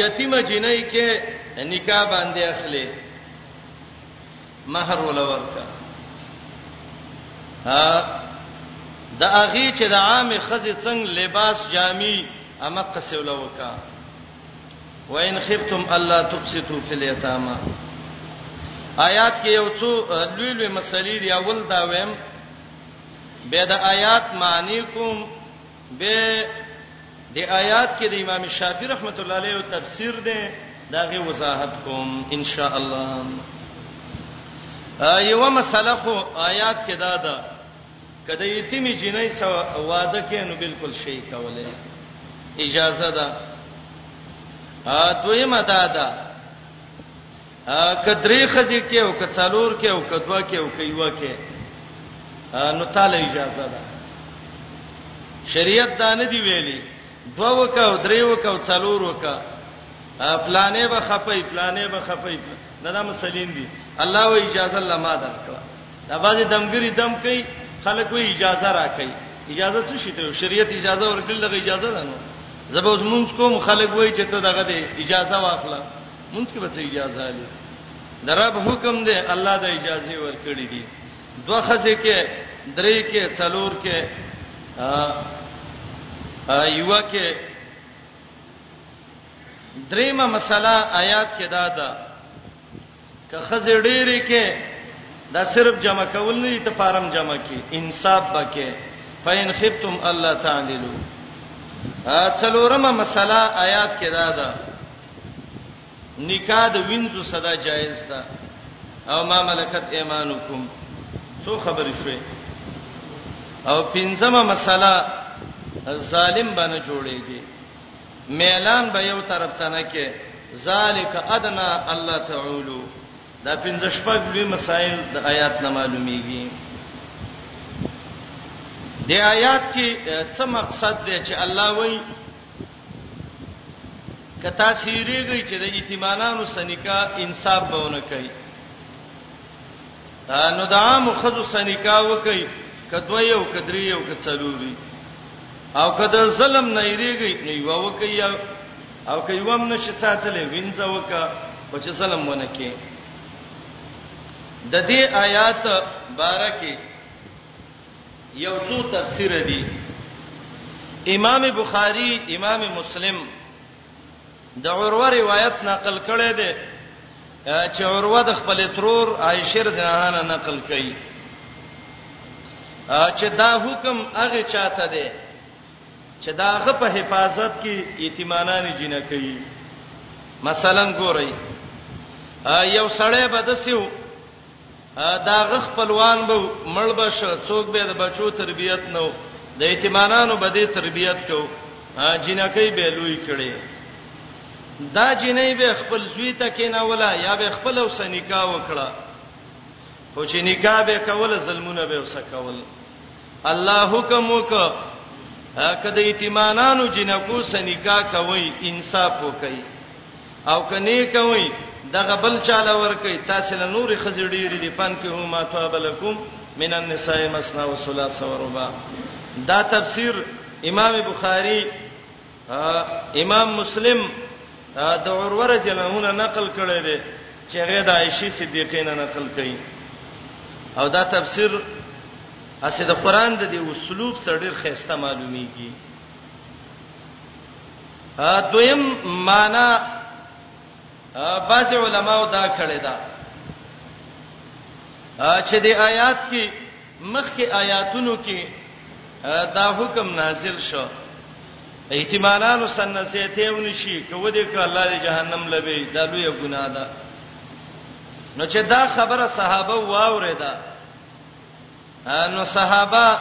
یتیم جنۍ کې نکاح باندې اخلي مہر ولا ورکا ها د اغي چې د عام خزې څنګه لباس جامي اما قصې ولا وکا وان خفتم الله تقسطوا في اليتامى آیات کې یو څو لوی لوی مسلې دی اول دا ویم به د آیات معنی کوم به د آیات کې د امام شافعي رحمت الله علیه او تفسیر دی داغه وضاحت کوم ان شاء الله یو مسله خو آیات کې دا ده کله یتیمی جنې سو واده کې نو بالکل شي کوله اجازه ده ا دویمه دا ده که درې خځې کې او که څلور کې او که دوه کې او که یو کې نو تعالی اجازه ده شریعت دا نه دی ویلي دوه وکه او درې وکه او څلور وکه پلانې به خپې پلانې به خپې دا د مسلین دي الله و اجازه الله ما درکړه دا باندې دمګری دم کوي خلک و اجازه راکړي اجازه څه شي ته شریعت اجازه ورکړل دغه اجازه ده نو زبوز مونږ کوم خلک وای چې ته دغه دی اجازه واخله مونږ کې به څه اجازه لري درب حکم دی الله د اجازه ورکړي دي دوه خزه کې درې کې څلور کې ایوه کې دریمه مسله آیات کې دا ده که خزه ډېرې کې دا صرف جمع کول نه دي ته فارم جمع کې انصاف بکې فین خفتم الله تعالی لو څلورمه مسله آیات کې دا ده نکاح د وینځو صدا جایز ده او ما ملکت ایمانکم څو خبرې شوې او پنځمه مسله ظالم باندې جوړيږي میلان به یو طرف ته نه کې ذالک ادنا الله تعالی دا پنځه شپږ لوی مسائل د آیات نه معلومیږي د آیات کې څه مقصد دی چې الله وایي کتا سیریږي چې د ایتمانانو سنیکا انصاف به ونه کوي نو د عام خزو سنیکا وکي کدوې او کدرې او کڅلوري او کده ظلم نه یریږي نو یو وکي او کوي وم نشي ساتلې وینځه وکا او چې ظلم ونه کوي د دې آیات بارکه یو څو تفسیر دي امام بخاری امام مسلم د عروه روایت نقل کړي دي چې عروه د خپل ترور عائشه رضی الله عنها نقل کړي چې دا حکم هغه چاته دی چې دا هغه په حفاظت کې یتیمانان جنہ کوي مثلا ګورئ یو سړی بدسیو دا غ خپلوان به مړ بش څوک به د بچو تربيت نو د یتیمانانو به دې تربيت کو جنکې به لوی کړي دا جنې به خپل زوی ته کینا ولا یا به خپل اوس نکاح وکړه خو چې نکاح به کول ظلمونه به وسکول الله حکم وک کده ایتمانانو جنکو سنیکا کوي انصاف وکي او کني کوي دغه بل چاله ور کوي تاسو له نور خزې ډېری دی پن کې هما توابلکم من النساء مسنا وثلاث وربا دا تفسیر امام بخاری امام مسلم د عروه رضی الله عنه نقل کړی دی چې هغه د عائشه صدیقې نه نقل کړي او دا تفسیر اسه د قران د دې اسلوب سره ډیر خسته معلومیږي ا دویم معنا بعض علماو دا کړی دا چې د آیات کې مخکې آیاتونو کې دا حکم نازل شو احتمالانو سن سیته ونشي کو دې ک الله دې جهنم لبي دا لوی ګناه ده نو چې دا خبره صحابه واوریدا نو صحابه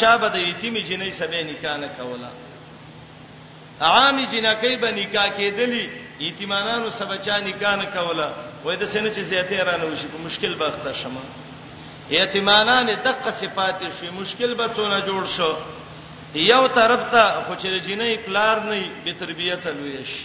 چا به د یتیمه جنې سبه نکاح نه کوله عامي جنکې به نکاح کېدلې یتیمانو سبه چا نکاح نه کوله وای د سینې چې زیاتې رانه وشي په مشکل بخته شمه یتیمانان دقه صفات شوي مشکل به څونه جوړ شو یو طرف ته خو چې جنې پلار نه به تربیته لوي شي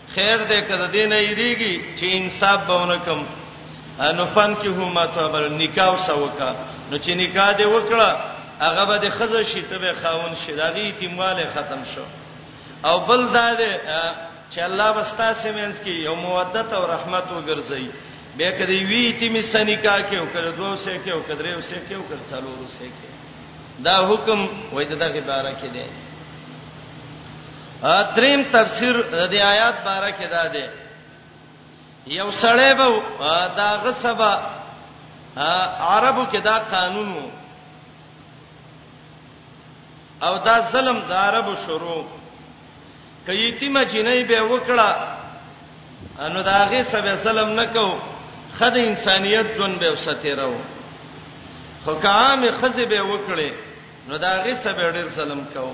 خیر دې کده دې نه یریږي چې انصاف به ونکم نو فن کې هم ته بل نکاح وسوکا نو چې نکاح دې وکړه هغه به د خزه شي ته به خاون شي داغي تیمواله ختم شو او بل دا دې چې الله بستا سیمنس کې یو مودت او رحمت وګرځي به کدی وی تیمې سنیکا کې او کړه دوه سه کې او کدرې وسه کې او کړه څلور وسه کې دا حکم وای دغه بارکه دی دریم تفسیر د آیات باره کې دا دی یو سړی به دا غصبه عربو کې دا قانون وو او دا ظلم د عربو شروع کایتی مجینې به وکړه انو دا غي سبه ظلم نکو خد انسانيت جون به وساتیرو حکام خزه به وکړي نو دا غي سبه ډیر ظلم کو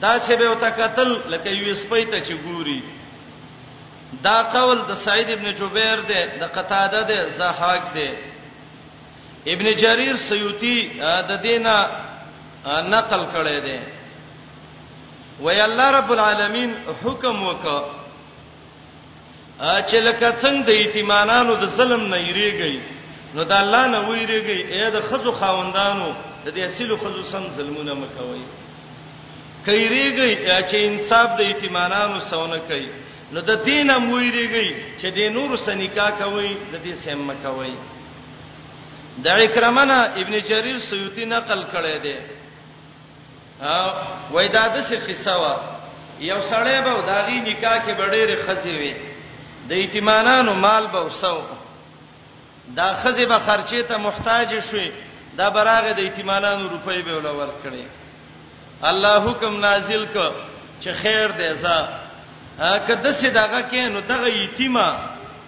داسې به ورته کتل لکه یوې سپۍ ته چې ګوري. دا قول د سعید ابن جبیر دی، د قتاده دی، ضحاک دی. ابن جریر سیوطی د دینه نقل کړی دی. وی الله رب العالمین حکم وکړ چې لکه څنګه د یتیمانانو د ظلم نه یریږي نو د الله نه ویریږي اې د خزو خاوندانو د دې اصلو خزو سم ظلمونه مکوي کایریږي چې انصاف د یتیمانانو سونه کوي نو د دین هم ویریږي چې د نور سنیکا کوي د دې سم مکوي د اکرمنا ابن جریر سیوطی نقل کړی دی وای دا د څه قصه وا یو سړی به داغي نکاح کې بډېره خزي وي د یتیمانانو مال به وسو دا خزي به خرچې ته محتاج شوي دا براغه د یتیمانانو روپۍ به ول ورکړي الله حکم نازل ک چې خیر دې زا کده سي دغه کې نو دغه یتیمه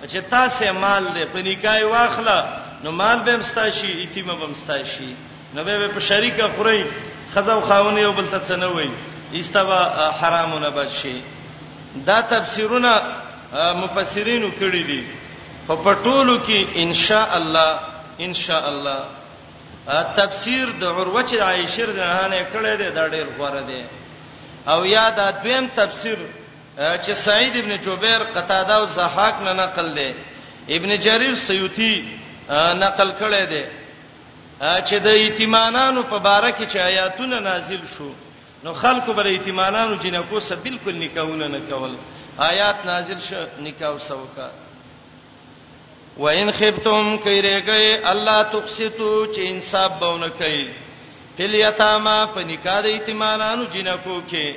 چې تاسو مال دې په نکاح واخله نو مال به مستاشي یتیمه به مستاشي نو به په شریکه خوري خزه او خاونه یو بل ته څه نه وای ایستبا حرامونه بچي دا تفسیرونه مفسرینو کړی دي خو په ټولو کې ان شاء الله ان شاء الله تفسیر د عروه چې عائشه رضانه نه کړی دی دا ډیر غوړه دی او یا دا دویم تفسیر چې سعید ابن جبیر قتاده او زحاق نه نقل دی ابن جریر سیوطی نقل کړی دی چې د یتیمانانو په باره کې چې آیاتونه نازل شو نو خلکو بر یتیمانانو جنکو سره بالکل نکاحونه نه کول آیات نازل شو نکاح وسوکا وان خفتم کیرګی الله تقسطو چې انصاف بونه کوي فل یتاما په نکاح د یتیمانانو جنکو کې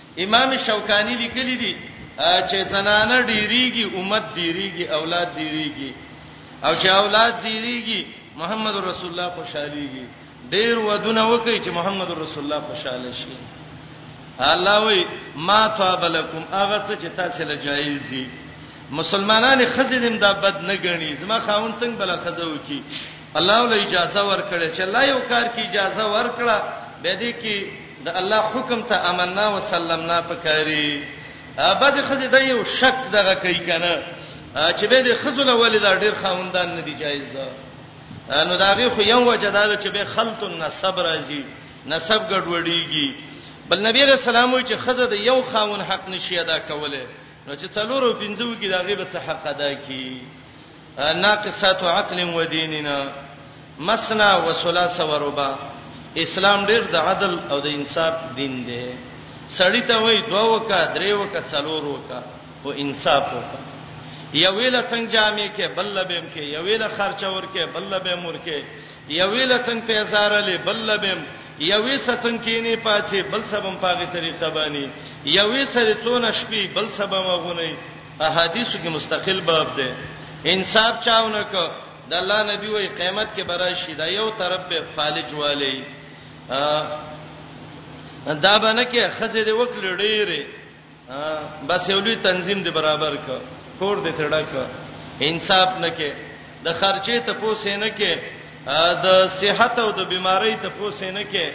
امام شوکانی لیکلی دی چې زنانه ډیریږي امت ډیریږي اولاد ډیریږي او چې اولاد ډیریږي محمد رسول الله خوشاليږي ډیر ودونه وکي چې محمد رسول الله خوشاله شي الله وی ما طاب لكم هغه څه چې تاسو له جایز دي مسلمانانو خزې دم دا بد نه غني زما خاون څنګه بل خزه وکي الله ول اجازه ورکړي چې الله یو کار کې اجازه ورکړه به دې کې د الله حکم ته امننا وسلمنا پکاري بعضی خزه د یو شک دغه کوي کنه چې به د خزله ولې دا ډیر خوندان نه دی جایز نو داغه خو یو وجه دا چې به خلط النسب راځي نسب ګډوډیږي بل نبی رسول الله چې خزه د یو خاون حق نشي ادا کوله نو چې څلورو پنځو کې داغه به څه حق ادا کی ناقصات عقل و دیننا مثنا و ثلاث و ربع اسلام ډیر د عدل او د انصاف دین دی سړی ته وای دوه وکا درې وکا څلور وکا او انصاف وکا یو ویل څنګه جامې کې بل بهم کې یو ویل خرچه ور کې بل بهم ور کې یو ویل څنګه پیزارلې بل بهم یوې سڅن کینې پاتې بل سبم پاغه طریقه باندې یوې سره څونه شپې بل سبم غونې احادیثو کې مستقل باب دی انصاف چاونه کو د الله نبی وای قیامت کې برای شي دا یو طرف به فالج والی دا باندې کې خزه دی وکړ ډېرې بس یو لوی تنظیم دی برابر ک کور دې تړه ک انصاف نه کې د خرچې ته پوسې نه کې د صحت او د بیماری ته پوسې نه کې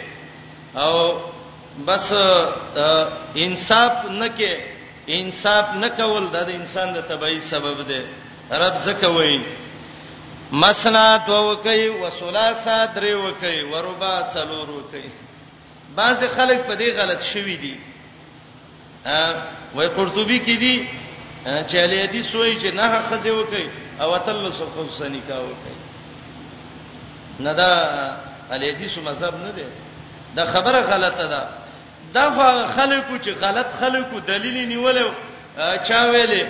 او بس انصاف نه کې انصاف نه کول د انسان د تبعی سبب دی رب زکه وای مسنا تو وکي وسلاسا درې وکي وربا څلور وکي بعض خلک په دې غلط شوي دي ا وای قرطبي کې دي چې علي دي سوې چې نه خزه وکي او تل سو خصوصا نکاح وکي نه دا علي دي سو مذهب نه دی دا خبره غلطه ده دا خو هغه خلکو چې غلط خلکو دلیل نیولو چا ویلې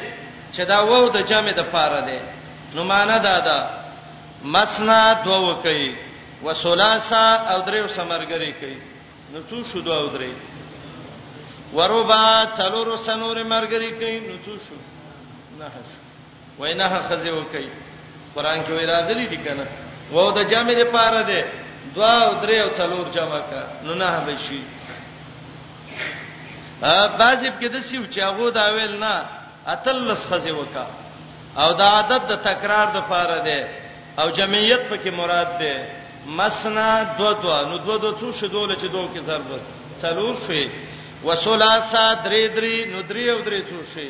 چې دا وو د جامع د پاره دی نو معنا دا ده مسنا دو وکي وسلاسا او دریو سمرګری کوي نو څو شو دو او درې وربا څلورو سنور مرګری کوي نو څو شو نه شو وینا خزه وکي قران کې ویراغلي دي کنه وو د جامع لپاره ده دوا او درې او څلور جمع کا نو نه بشي ا باسب کې د سیو چې هغه دا ویل نه اتلس خزه وکا او دا عادت د تکرار د پاره ده او جمعیت پکې مراد ده مسنا دو دو نو دو دو څو شدول چې دوه کې ضرب څلور شي وسلاسا درې درې نو درې او درې څو شي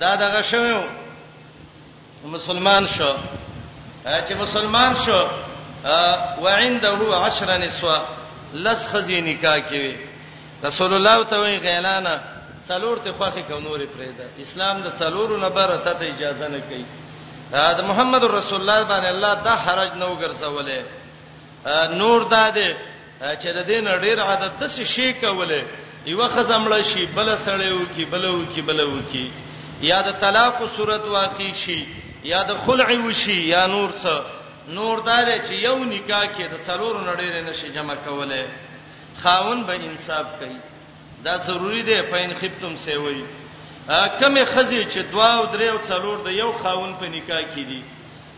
دا دغه شوو مسلمان شو چې مسلمان شو وعنده عشر نسوا لس خزی نکاح کوي رسول الله ته وی غیلانه څلور ته خوخه کو نورې پرېدا اسلام د څلورو نه بره ته اجازه نه کوي دا محمد رسول الله باندې الله دا حرج نه وګرځولې نور دا دې چې د دې نه ډېر عادت د څه شي کوله یو خزه مړ شي بل سړی وکي بل وکي بل وکي یا د طلاق صورت واقع شي یا د خلع وشي یا نور څه نور دار چې یو نکاح کې د څلور نړۍ نه شي جمع کوله خاون به انصاف کوي دا ضروری دی فین خفتم سیوي کمه خزي چې دوا او درې او څلور د یو خاون په نکاح کې دي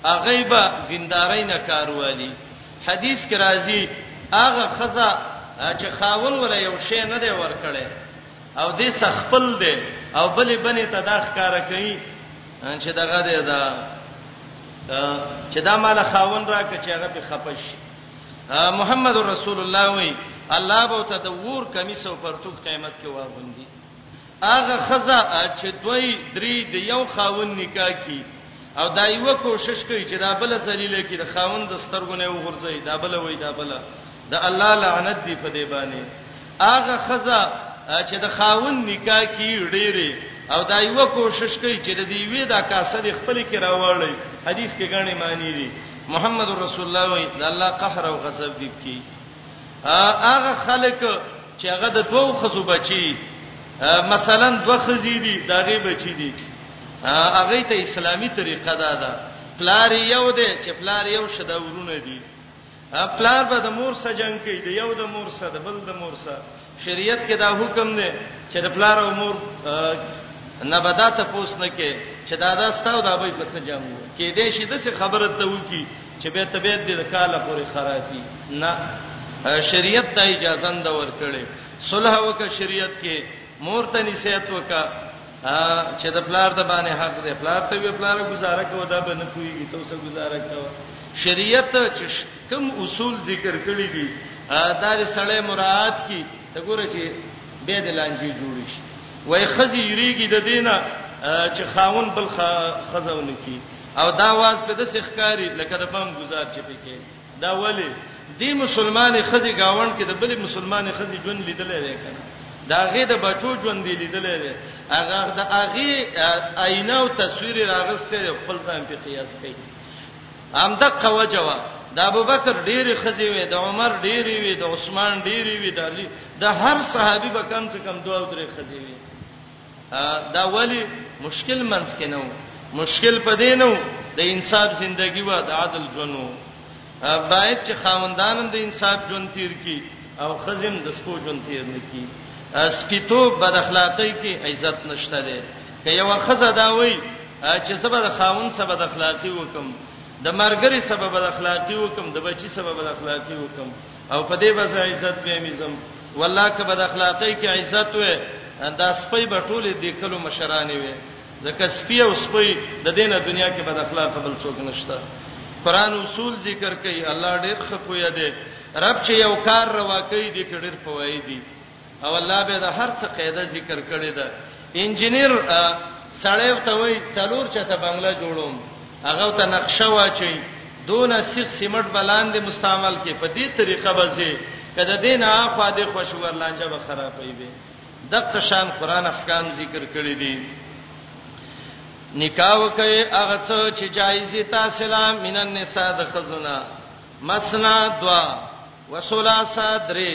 هغه به دیندارۍ نه کار والی حدیث کې راځي هغه خزه چې خاون ولا یو شی نه دی ورکړي او دې سخپل دی او بلې بنې ته دا ښکارا کوي چې دغه دی دا چې دا مال خاون راکړي چې هغه په خپش محمد رسول الله وی الله به ته د ور کمیس او پرتوک قیامت کې واغوندي هغه خزه چې دوی درې د یو خاون نکاح کی او دا یو کوشش کوي چې دا بل ذلیل کی د خاون د سترګونه وغورځي دا بل وای دا بل د الله لعنت دی په دې باندې هغه خزه چې د خاون نکاح کی ډېری او دا یو کوشش کوي چې د دې وی دا کاسه د خپل کې راوړی حدیث کې غاڼې معنی دي محمد رسول الله وی د الله قهر او غضب دی کی هغه خلک چې هغه د دوو خزو بچي مثلا دوه خزي دي داغه بچي دي هغه ته اسلامي طریقه ده دا پلار یو دی چې پلار یو شدا ورونه دي پلار به د مور سره جنگ کوي د یو د مور سره د بل د مور سره شریعت کې دا حکم دی چې د پلار او مور نه بدا ته پوس نه کې چې دا دا ستاو دا به په څه جامو کې دې شي د څه خبره ته وکی چې به طبيعت دې د کاله پورې خرابي نه شریعت ته اجازه نه ورکړي صلح وکړه شریعت کې مور ته نصیحت وکړه چې د پلار د باندې حق دی پلار ته وی پلار گزاره کوو دا به نه کوي ته اوسه گزاره کوو شریعت چې کوم اصول ذکر کړی دی دا دې سړی مراعات کی ته ګوره چې به د لانجې جوړ شي وای خزي یریږي د دینه چې خاون بل خزونه کی او دا واز په د سخکاری لکه د بم گزار چې پکې دا ولی دی مسلمان خزي گاوند کې د بل مسلمان خزي ژوند لیدلې ده کنه دا غي د بچو ژوند لیدلې ده هغه د هغه آینه او تصویر راغسته خپل ځان په قیاس کوي همدغه وجه وه د ابوبکر ډېری خزي وي د عمر ډېری وي د عثمان ډېری وي د علي د هر صحابي به کم څه کم دوه او درې خزي وي دا ولی مشکل منځ کې نه و مشکل پدې نه و د انصاف ژوندۍ و د عادل ژوند و باید چې خاوندانم د انصاف ژوند تیر کی او خزم د سپو ژوند تیر نه کی سپیتو بد اخلاقی کې عزت نشته ده که یوه ښځه دا وایي چې زه به د خاوند سره بد اخلاقي وکم، د ملګري سره به بد اخلاقي وکم، د بچي سره به بد اخلاقي وکم او په دې به زه عزت بیا میزم، والله که بد اخلاقۍ کې عزت وای دا سپۍ به ټولې د کلو مشرانې وې، ځکه سپی او سپۍ د دې نه دنیا کې بد اخلاقه بل څوک نشته. قرآن اصول ذکر کوي، الله ډېر ښه پوه دی، رب چې یو کار روا کوي دې کې ډېر فواید دي. او الله به د هر څه قاعده ذکر کړی ده انجنیر سړی ته وای څلور چته بنگله جوړوم هغه ته نقشه واچي دون سیخ سیمټ بلاندې مستعمل کې په دې طریقه به زی کله دې نه اخوا دې خوشور لانجه به خرابې وي د قشان قران احکام ذکر کړی دي نکاح وکي هغه څه چې جایزي تاسو لا من النساء د خزونه مسنا دوا وسلاسا درې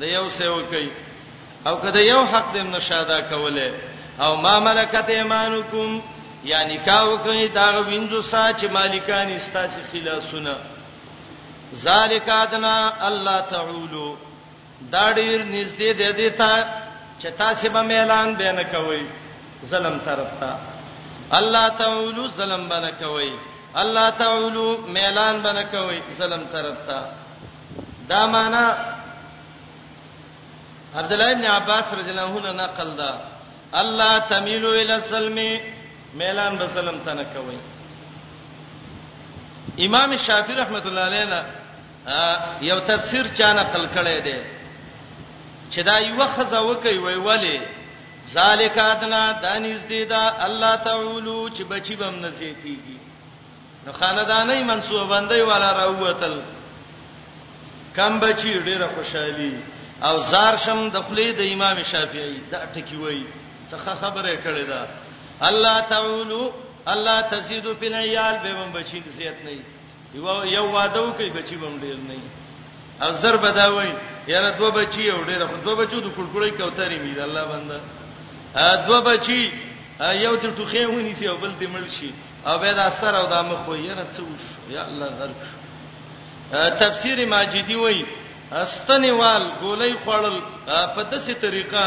د یو څه وکي او کده یو حق دې نشه ادا کوله او ما ملکت ایمانکم یا نکاح وکړي دا وینځو سا چې مالکان استاسي خلاصونه ذالک ادنا الله تعالی دا ډیر نږدې دی دیتا چې تاسو به اعلان به نه کوي ظلم طرف ته الله تعالی ظلم به نه کوي الله تعالی اعلان به نه کوي ظلم طرف ته دا معنا عبد الله ابن عباس رضی الله عنه نقل دا الله تميل الى السلم ميلان بسلم تنه کوي امام شافعي رحمت الله علیه نه یو تفسیر چا نقل کړی دی چې دا یو خزه وکي وی ولی ذالک ادنا دانیز دی دا الله تعالی چې بچی بم نزیتیږي نو خانداني منصوبه بندي والا راووتل کم بچی ډیره خوشحالي او زار شم د خلی د امام شافعي دا ټکی وای څخه خبره کړې ده الله تعالی الله تزيد فی العيال به من بچی زیات نه یو یو وادو کوي بچی بم ډیر نه او زر بداوي یاره دوه بچی او ډیر خو دوه بچو د کړکړې کوترې مې ده الله بنده دوه بچی یو د ټوخې ونی سی او بل د مل شي او به دا سره او دا مخ وي یره څه وش یا الله درک تفسیر ماجدی وای استنیوال ګولې خړل په دسه طریقه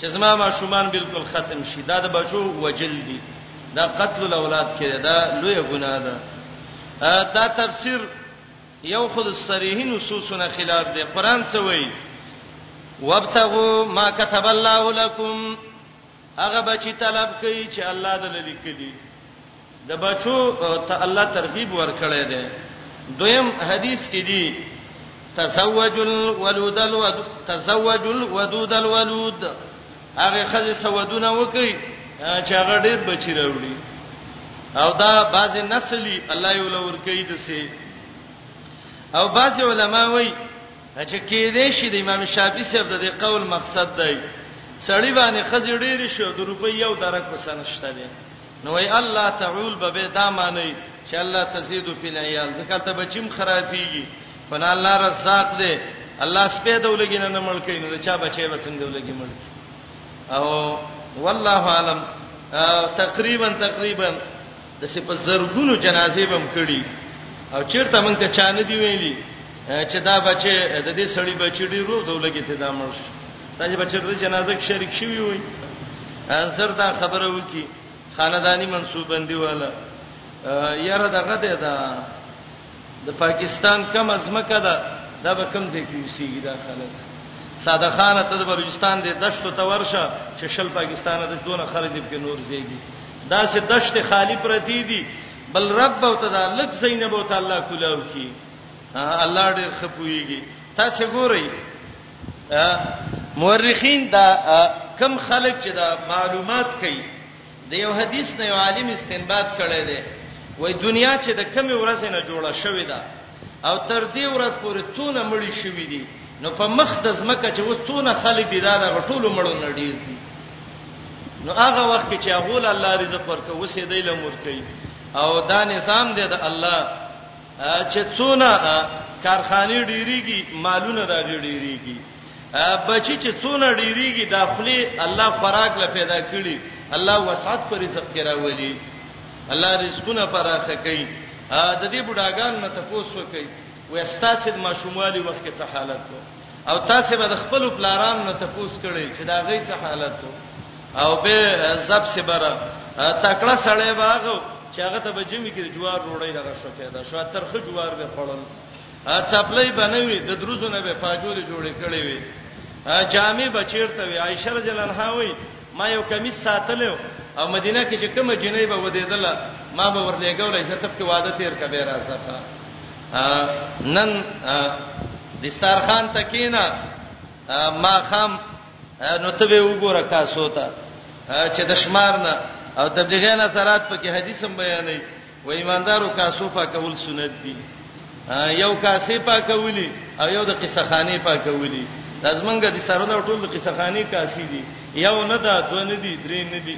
چې زما ما شومان بالکل ختم شي دا د بچو وجل دي دا قتل الاولاد کې دا لوی ګناه ده دا تفسیر یو خود صریح نصوصونه خلاف دی قران څه وایي وابتغوا ما كتب الله لكم هغه بچی طلب کوي چې الله د للیکلی د بچو ته الله ترغیب ورکړی دی دویم حدیث کې دی تزوج الولود الود تزوج الودود الولود هغه خځه سودونه وکي چې هغه ډېر بچی راوړي او دا بعض نسلی الله یو لور کوي دسه او بعض علما وایي چې کې دې شي د امام شافعي صاحب د دې قول مقصد دی سړی باندې خزې ډېر شو د روپۍ یو درک وسنشته دی نو ای الله تعول به به دا معنی چې الله تزيد فی العيال ځکه ته بچیم خرابېږي فنا الله رزاق دی الله سپه دولګین نه ملکې نو چا بچي به څنګه دولګي ملک او والله عالم تقریبا تقریبا د سه په زرګونو جنازې بم کړي او چیرته مونږ ته چا نه دی ویلي چې دا بچي د دې سړی بچی ډیر روغ دی ولګي ته دا مړ شو دا چې بچی د جنازې کې شریک شوی وي زر دا خبره وکي خاندانی منسوبندی والا یاره دغه ده دا د پاکستان کومه ځمکه ده دا به کوم ځای کې اوسېږي دا خلک ساده خانه ته د بلوچستان د دشتو ته ورشه چې شل پاکستان د دونه خلک په نور زیږي دا سه دشت خالی پرتی دي بل رب او تعالی لک زینب او تعالی کولاو کی الله ډېر خپويږي تاسو ګورئ مورخین دا کم خلک چې دا معلومات کوي د یو حدیث نه یو عالم استنباط کړی دی وای دنیا چې د کمی ورځ نه جوړه شوې ده او تر دې ورځ پورې څونه مړی شوې دي نو په مخ د زمکه چې وڅونه خلک دي دا د ټولو مړو نه ډیر دي نو هغه وخت چې هغه له الله رزق ورکه وسې دی له مور کوي او دا نظام دی د الله چې څونه کارخانه ډیریږي مالونه دا ډیریږي بچی چې څونه ډیریږي داخلي الله خوراک له پیدا کړي الله وسعت پر رزق کې راولي الله رزقونه پراخه کوي د دې بډاګان نه تاسو کوي وستاسو د ماشوموالي وخت کې څه حالت وو او تاسو به د خپل پلاران نه تاسو کړي چې دا غي څه حالت وو او به زب سي بره تکړه سړی باغ چې هغه ته به جمی کې جوار روړی دغه شو پیدا شو ترخه جوار به خړل څپلۍ به نه وي، د دروزو نه به پاجورې جوړې کړې وي، جامې به چیرته وي؟ عایشه رضی الله عنها وایي، ما یو کمیس ساتلی و او مدینه کې چې کومه جنۍ به ودېدله، ما به ورلېږوله چې ته پکې واده تېر کړه، بیا راځه. نن دسترخوان ته کېنه، ماښام نو ته به وګوره کاسو ته چې د شمار نه او تبلیغیان اثرات پکې حدیث هم بیانوي. و ایماندارو کاسو پاکول سنت دي یو کاسې پاکولي او یو د قصه خانه پاکولي لازمنګ د سره د ټول د قصه خانه کاسې دي یو نه دا دوه نه دي درې نه دي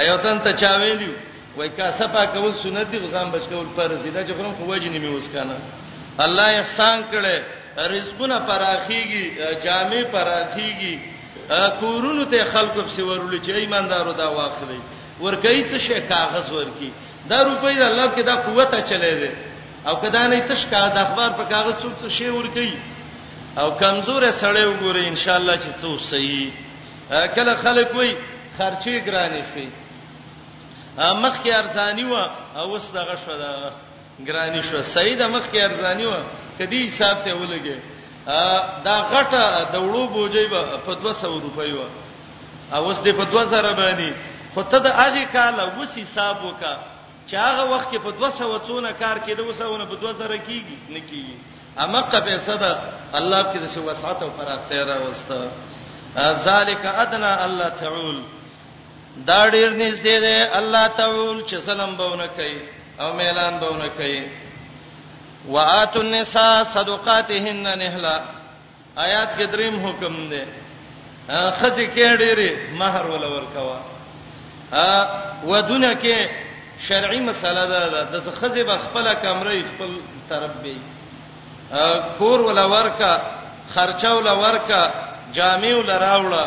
ایو تن ته چا ویلی وای کاسه پاکول سنت دي غزان بچکول فرض دي دا چې خورم خوځي نیمه وسکانه الله احسان کړي رزقونه پراخيږي جامې پراخيږي کورونو ته خلکو په سیورول چې ایماندارو دا واخلي ورکوي څه شی کاغذ ورکي دا روپۍ د الله کې دا قوت چلے دی او کدا نه تش کا د اخبار په کاغذ څوک څه شی ورکي او کمزور سړی وګوري ان شاء الله چې څو صحیح کله خلک وي خرچي ګرانې شي مخکې ارزانی و او اوس دغه شو دا ګرانی شو سید مخ کې ارزانی و کدی حساب ته ولګي دا غټه د وړو بوجي په 200 روپۍ و او اوس دې په 2000 باندې خو ته د هغه کال اوس حساب وکا چې هغه وخت کې په 200 څونه کار کېده اوس هغه په 2000 کېږي نه کېږي امقه پیسې ده الله کې د وسعت او فراغت راوسته ذالک ادنا الله تعالی دا ډیر نږدې دی الله تعالی چې ظلم بونه کوي او میلان بونه کوي واتو النساء صدقاتهن نهلا آیات کې دریم حکم دی خځه کې ډېری مہر ول ورکوا ا ودونه کې شرعي مسله ده د خځه به خپل کمرې خپل طرف به کور ول ورکا خرچه ول ورکا جامع ول راوړه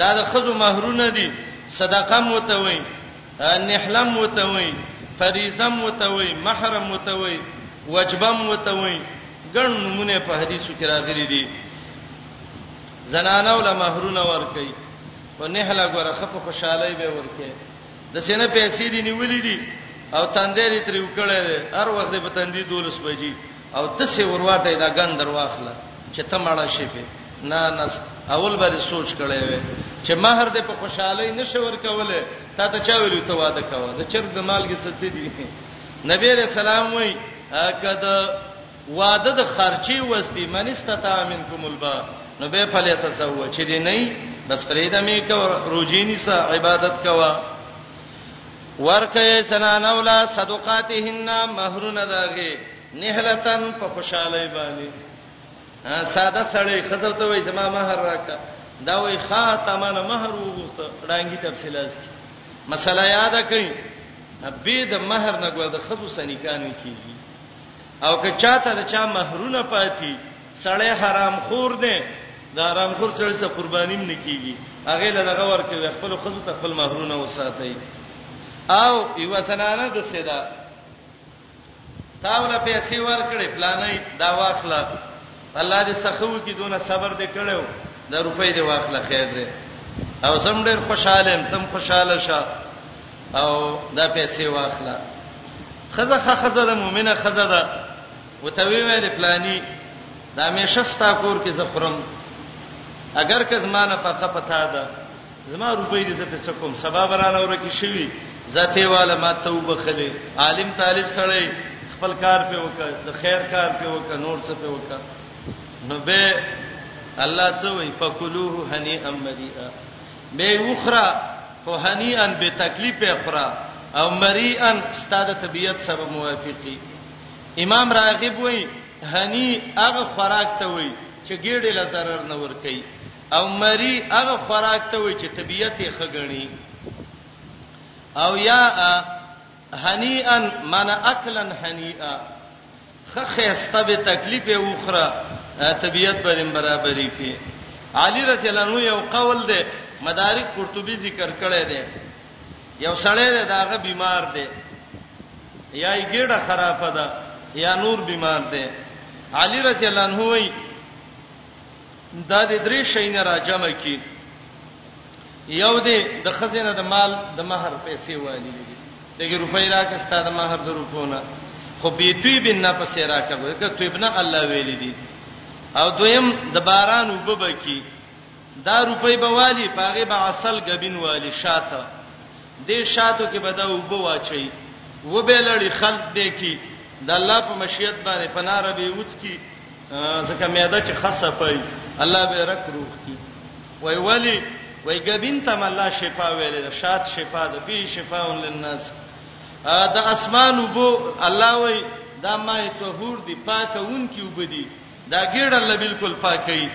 دا د خزو مہرونه دي صدقه متوي نحلم متوي فریضه متوي محرم متوي وجبه متوي ګڼ نمونه په حدیثو کې راغلي دي زنانو له مہرونه ور کوي په نهلا غره خپ خوشاله به ور کوي د سینې پیسې دي نیولې دي او تندې لري تر وکړې هر وخت په تندې دولس بجې او ته سه ورواټه دا ګن درواخله چې ته مړه شې په نه نه اول باندې سوچ کړی وې چې مہر دې په خوشحالي نشور کوله تا ته چا ویلو ته واده کاوه د چرګ د مالګې سچې دي نبی رسول الله وای کده واده د خرچي وسدي من استطاع منکم البا نو به فلی تزوج چې دی نه بس پرېدا مې کو روجینی سا عبادت کوا ورکه یې زنانو له صدقاتهن مہرونه داغي نهلتن په خوشالۍ باندې ساده سړی خزر ته وای زما مہر راکا دا وای خاتمه نه مہر وغوښته ډانګي تفصیلات کی مسله یاد کړئ به د مہر نه ګوډه خزو سنیکانو کیږي او که چاته د چا مہرونه پاتی سړی حرام خور دی دا حرام خور سره څه قرباني نه کیږي هغه له دغه ورکوي خپل خزو ته خپل مہرونه وساتي او یو سنانه د سیدا تاوله پیسې ورکړې پلانې دا واخله الله دې سخو کې دونه صبر دې کړو دا روپۍ دې واخله خیر دې او زم ډېر خوشاله يم تم خوشاله شه او دا پیسې واخله خزه خه خزه د مؤمنه خزه ده وتوی ویل پلاني دا همیشه ستا کور کې زخرم اگر که زمانه پخه پتا ده زما روپۍ دې زکه څه کوم سبب را نه ورکی شوی ذاته والا ما توبه خله عالم طالب سره خپل کار په وکړه د خیر کار په وکړه نور څه په وکړه نو به الله څه وی فکلوه هنی امریه به وخره خو هنیئا به تکلیف اخره او مریئا ستاده طبیعت سره موافقی امام راغب وای هنی هغه خوراک ته وای چې ګیړې له zarar نه ور کوي او مری هغه خوراک ته وای چې طبیعت یې خګنی او یا هنیئا معنی اکلا هنیئا خه خسته به تکلیف یې وخره طبیعت باندې برابرې کې علی رضی الله عنه یو قول دی مدارک قرطبی ذکر کړی دی یو سړی دی داغه بیمار دی یا یې ګډه خرافه ده یا نور بیمار دی علی رضی الله عنه وی دا د درې شینه را جمع کی یو دی د خزینه د مال د مہر پیسې والی دی دغه روپۍ راکې ستاده مہر د روپونه خو بي توی بن نه پسې راکې ورکه توی بن الله ویل دی او دویم د باران وبب کی دا روپۍ به والی پاغه به اصل غبین والی شاته دې شاتو کې به دا اوبه واچي و به لړی خلق دې کی د الله په مشیت باندې پنار به وڅکی ځکه معده چې خاصه پي الله به رک روح کی وای ولی وای غبین تم الله شفا ویل شاد شفا د بی شفاء للناس د اسمان وبو الله وای دا ما طهور دی پاکون کی وبدی دا ګډه الله بالکل پاکي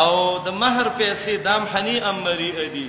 او د مہر پیسې دام حنی امری ادي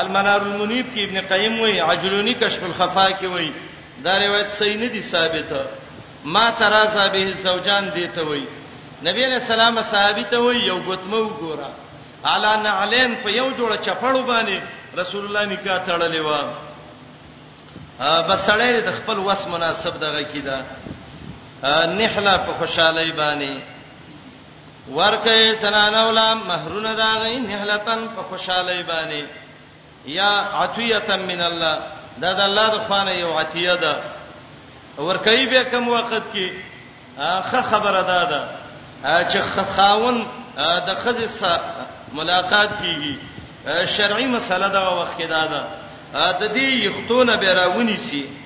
المنار المنیب کې ابن قیم وایي عجلونی کشف الخفا کې وایي دا روایت صحیح نه دي ثابته ما ترازا به زوجان دی ته وایي نبی علیہ السلام صحابي ته وایي یو غتمه وګوره علا نعلین په یو جوړه چپړو باندې رسول الله نکاح تړلې و بس سړی د خپل وس مناسب دغه کیده نحله په خوشحالي باندې ورکه زنان اولا مہرونه دا غي نهلتن په خوشالۍ باندې یا عطیه من الله دا د الله د خوانه یو عطیه ده ورکه به کم وخت کې خه خبره ده ده چې خاون د خزې سره ملاقات کیږي شرعي مسله دا وخت کې ده ده د دې یختونه به راونی سي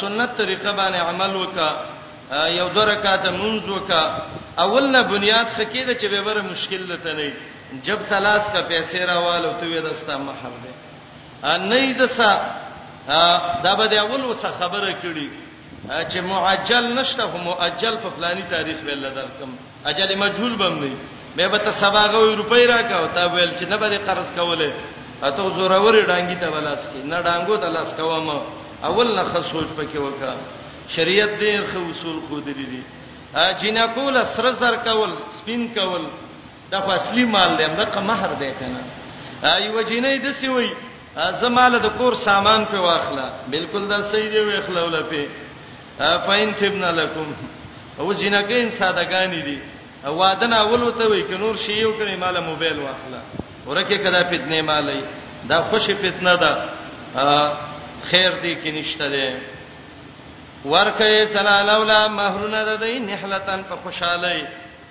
سنت طریقه باندې عمل وکا یو دوه رکعات منځ وکا اول نه بنیاد خکې ده چې به بره مشکل لته نه جب تلاش کا پیسې راوالو ته وې دستا محل ده نه دسا دا به د اول وسه خبره کړي چې معجل نشته خو مؤجل په فلاني تاریخ ویل درکم اجل مجهول بم نه به به ته سبا غوي روپۍ راکا او تا ویل چې نه به قرض کوله اته زوروري ډانګي ته ولاس کې نه ډانګو ته لاس کوم اول نه خ سوچ پکې وکا شریعت دې خ اصول خو دې دي جنا کول سر سر کول سپین کول د اصلي مال دې دغه مہر دې کنه ایو جنې د سی وای زماله د کور سامان په واخله بالکل دا صحیح دی وخلوله په فاین تبنا لکم او جنګین سادهګانی دي واده نه اول وته وي ک نور شی یو کړي مال موبایل واخله ورکه کدا فتنه مالای دا خوشی فتنه ده خیر دی کې نشته ده ورکه سنا لولا مہرونه ده دی نحلتن په خوشاله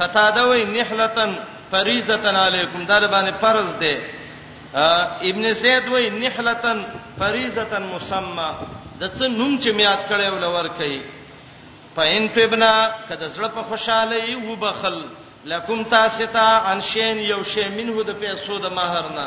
قتاده وای نحلتن فریضتن علیکم دا باندې فرض دی ابن زید وای نحلتن فریضتن مسمى د څه نوم چې میات کړي ولور کوي فین تبنا کده زړه په خوشاله یي وبخل لکم تاسو ته انشین یو شی منه د پیسو د مہر نه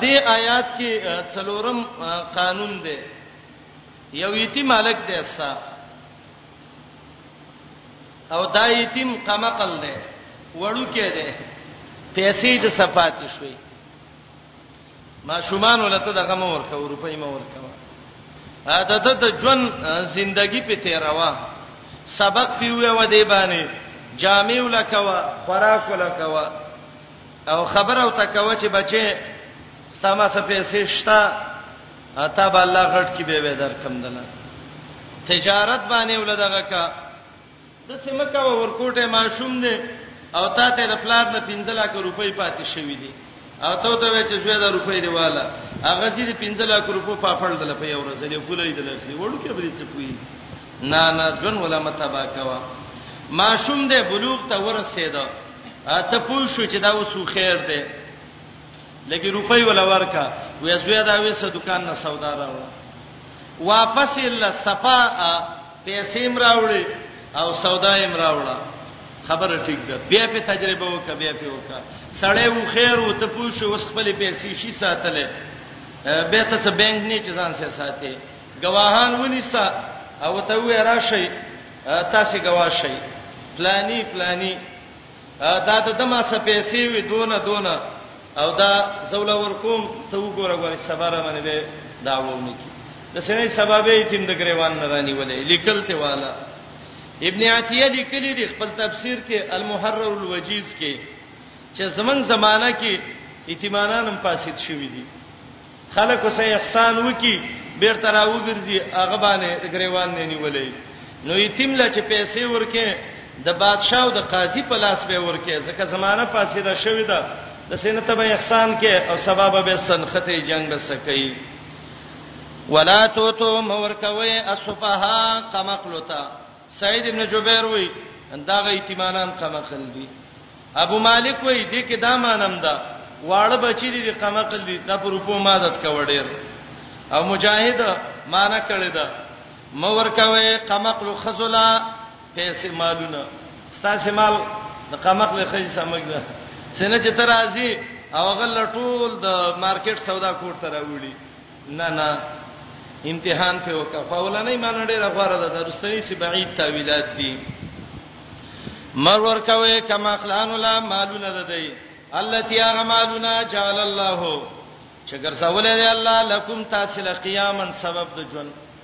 دې آیات کې څلورم قانون دی یو یتیم مالک دی اسا او دا یتیم قمقل دی وړو کې دی پیسې د صفات شوي ما شومان ولته دغه مو ورکه روپۍ مو ورکه دا د د ژوند زندگی په تیروا سبق پیوې و دی باندې جامع ولکوا خوراک ولکوا او خبره او تکوه چې بچي ستا ما څه پیسې شتا اتا به الله غټ کې به ودر کم دلا تجارت باندې ولدغه کا د سیمه کا ورکوټه ماشوم دی او تا ته د پلار نه 15 لک روپۍ پاتې شوې دي او ته ته چې زوی دا روپۍ دی والا هغه چې 15 لک روپو پاپړ دل په یو ورځ دی کولای دل اخلي وړو کې بری څه کوي نه نه جون ولا متبا کوا ماشوم دې بلوغ ته ورسېده ته پوه شو چې دا وسو خیر دی لګي روپۍ ولا ورکا وې زوی دا وې څه دکان نه سودا راو واپس الا صفا پیسې مر راوړې او سودا یې مر راوړه خبره ټیک ده بیا په تجربه وکړه بیا په وکړه سړی و خیر او ته پوه شو اوس خپل پیسې شي ساتلې به ته څه بانک نه چې ځان سره ساتي گواهان ونیسا او ته وې راشي تاسې ګواه شئ پلانی پلانی دا د دما سپېسې وي دونه دونه او دا زول ورکوم ته وګوره غواړي صبر باندې به داوونه کی د سینې سبب یې تیم د گریوان نه رانی ولې لیکل ته والا ابن عتیه لیکلی دی خپل تفسیر کې المحرر الوجیز کې چې زمنګ زمانہ کې ایتمانان هم فاسد شوی دي خلکو سه احسان وکي بیرته راوګرځي هغه باندې غریوان نه نیولې نو یتیم لا چې پیسې ورکې د بادشاه او د قاضي په لاس به ورکې ځکه زمانہ فاسده شوې ده د سینته به احسان کې او سبب به سنخته جنگ به سکی ولا تو تو مورکوي اصفها قمقلتا سعید ابن جبیر وی دا غی یتیمانان قمقل دي ابو مالک وایي دې کې دا مانم ده واړه بچی دي د قمقل دي دا په روپو مادت کوي ډیر او مجاهد معنا کړی دا مور کوي قمقل خزلا پیسې مالونه ستاسو مال د قمقل خزې سمګ ده سینه چې ترازی او غل ټول د مارکیټ سودا کوټ تراوړي نه نه امتحان په وکا په ولنې معنی ډیره غوړه ده درستوي چې بعید تعویلات دي مر ور کوي کما خلان لا مالونه ده دی التي غمالنا جعل الله چې ګرځولې دی الله لکم تاسو لقیامن سبب د ژوند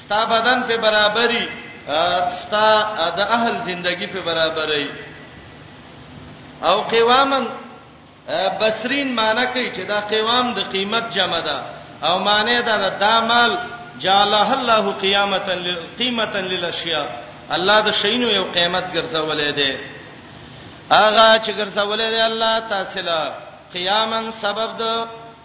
ستا بدن په برابرۍ ستا د اهل زندگی په برابرۍ او قوامن بصرین معنی کوي چې دا قوام د قیمت جمع ده او معنی دا د دامال جعله الله قیامتا قیمتا للاشیاء الله د شینو یو قیمت ګرځولې ده اغه چې ګرځولې ده الله تاسو له قیامن سبب د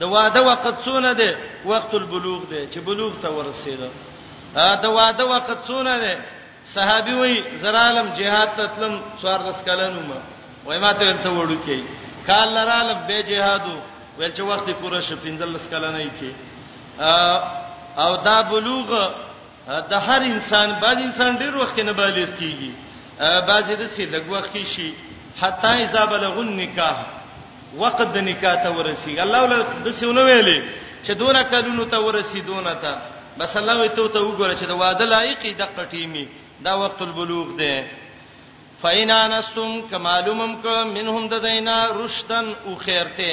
د واده وخت څونه دی وخت البلوغ دی چې بلوغ ته ورسېده د واده وخت څونه دی صحابي وای زرالم جهاد ته تلم څوار لس کلنو ما وای ما ته ته وړو کې کال لرالم به جهادو ول چې وخت پوره شو 15 لس کلنې کې او دا بلوغ د هر انسان بعض انسان ډیر وخت کې نه بالغ کیږي بعضې د سې لږ وخت کې شي حتا اذا بلغ النکاح وقت د نکاح ته ورسی الله ول د سونه ویلې چې دونه کلونو ته ورسی دونه ته بس الله وي ته ته وګوره چې د واده لایق د قټیمی دا وخت البلوغ دی فإن انستم کمالومم ک منهم د دینا رشدن او خیرته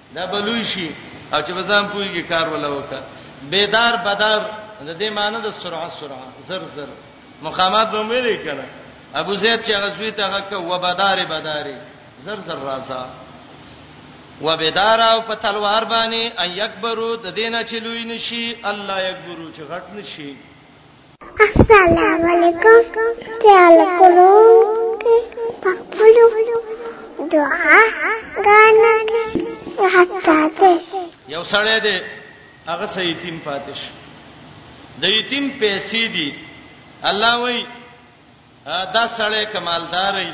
دا بلوي شي او چې بزام پويږي کار ولا وکړه بیدار بدر د دې معنی د سرعت سرعت زر زر مقامات به مې لیکل ابو زید چې غزوی ته غک و بدار بدار زر زر رازا و بدار او په تلوار باندې ايکبرو د دینه چې لوی نشي الله یکبرو چې غټ نشي السلام علیکم تعال کولو پخپلو دعا غانا کې حتا ته یو سړی دی هغه سې یتیم پاتش د یتیم پیسې دي الله وای دا سړی کمالداري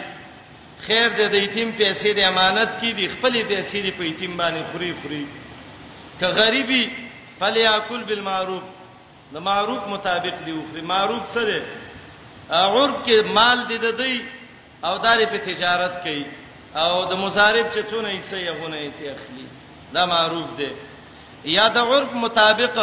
خیر دې د یتیم پیسې د امانت کې دي خپل پیسې دې په یتیم باندې خوري خوري که غریبي فلیاکل بالمعروف د معروف مطابق دی وخري معروف څه دی عرب کې مال دی د دی او داري په تجارت کوي او د مزارب چې څونه یې سي هغونه یې ته اخلي دا معروف دی یا د عرب مطابق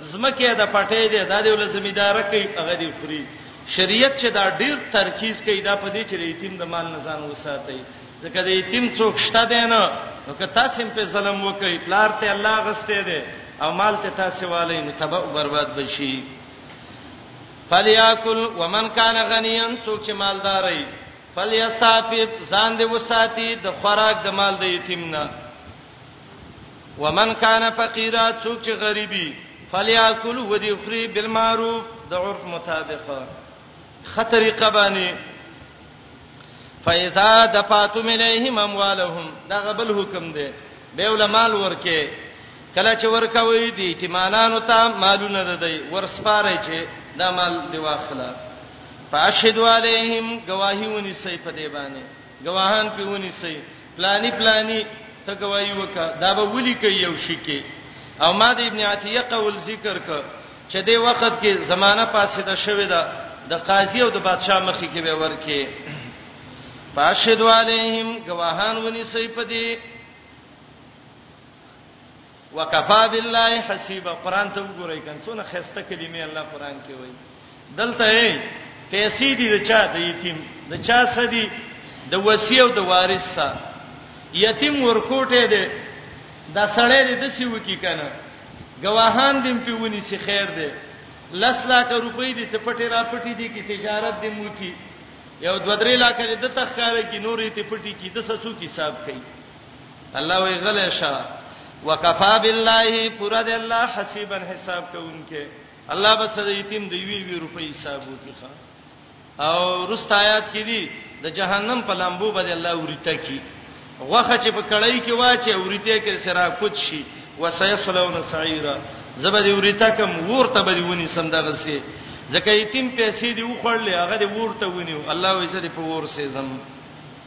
زمکه د پټې دی دا دی ول زمیدار کوي هغه دی خوري شریعت چې دا ډیر ترکیز کوي دا په دې چې یتیم د مال نه ځان وساتي ځکه د یتیم څوک شته دی نه نو که تاسو هم په ظلم وکړئ پلار ته الله غسته دی او مال ته تاسو والی نو تباہ او برباد بشي فلیاکل ومن کان غنیا څوک چې مالدار وي فلیستعفف ځان دې وساتي د خوراک د مال د یتیم نه ومن کان فقیرا څوک چې غریبي فلیاکل ودی خری بالمعروف د عرف مطابق خه طریقه باندې فاذا دفعتم الیهم اموالهم دا غبل حکم دی به علماء ورکه کله چې ورکوي دي ایتمانانو ته مالونه ده دی ورسپاره چې دا مال دی واخله فاشهد علیهم گواهی ونی سي په دی باندې گواهان پیونی سي پلانی پلانی ته گواہی وکا دا به ولي کوي یو شي کې او ما د ابن عتیه قول ذکر ک چې د وخت کې زمانہ فاسده شوې ده د قاضي او د بادشاه مخې کې به ورکه پاشهد علیهم گواهان ونی سي پدی وکفا بالله حسیبا قران ته وګورئ کله څونه خسته کلمې الله قران کې وایي دلته یې پیسې دي د چا د یتیم د چا سدي د وصی او د وارث سره یتیم ورکوټه دی دا سړی دې د سی وکی کنه گواهان دې په ونی سي خیر دی لس لاکه روپۍ دې چپټې را پټې دي کې تجارت دې مو کی یو دوه درې لاکه دې د تخکاره کې نورې ته پټې کې د سسو کې حساب کوي الله وی غلی شه وکفا بالله پورا د الله حسیبا حساب کوونکې الله بس د یتیم د وی وی روپې حساب وکي او رست آیات کې دي د جهنم په لامبو باندې الله ورته کی غوخه چې په کړی کې واچي ورته کې سرا کوت شي وسيصلون سعيرا زبر ورته کم ورته به ونی سم دغه سي ځکه یتیم پیسې دی وخړلې هغه دی ورته ونیو الله وې سره په ور سي زم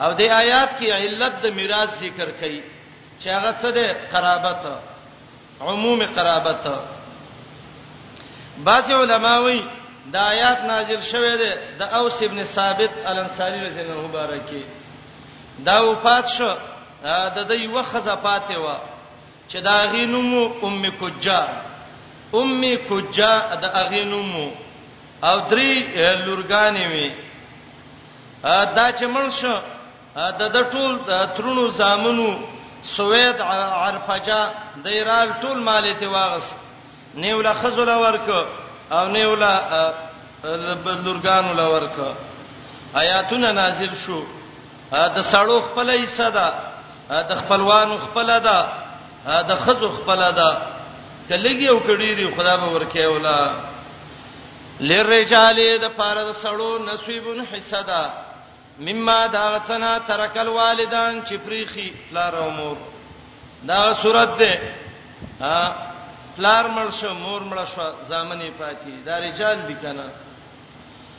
او د آیات کې علت د میراث ذکر کړي چې هغه څه ده قرابت عموم قرابت بعض علما وایي د آیات نازل شوه ده د اوس ابن ثابت الانصاری رضی الله عنه بارکه دا وفات شو د دې وخزه پاتې و چې د هغې نوم و ام کجه، ام کجه د هغې نوم و او درې لورګانې وې. دا چې مړ شو د د ټول ترونو زامنو سوید عرفجه د ایرال ټول مال ته واغس نیولا خزل ورک او نیولا لورګانو لورک آیاتونه نازل شو د سړو خپل حصہ ده د خپلوانو خپل ده د خزو خپل ده کلهږي او کډيري خدا به ورکه ولا لرجال د پاره د سړو نصيبن حصہ ده مما دا غتنا ترکل والدان چې پریخي پلار او مور دا صورت ده پلار مړ شو مور مړ شو ځامنې پاتې دا رجال دي کنه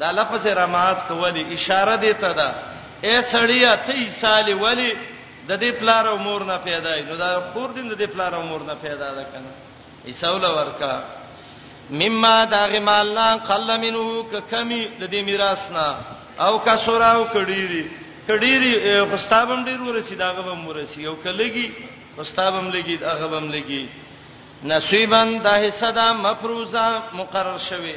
دا لفظ رمات کولی اشاره دی ته ده اے سړیا ته ایصالی ولی د دې پلار او مور نه پیدا ای نو دا خور دین د دې پلار او مور نه پیدا ده کنه ایسول ورکا مما داغه مال نه قل منو ک کمی د دې میراث نه او کا سوراو کډيري کډيري غستابم ډیر ورسی داغه بم ورسی او کلهږي غستابم لګي داغه بم لګي نصیبن د حصہ دا مفروضه مقرر شوه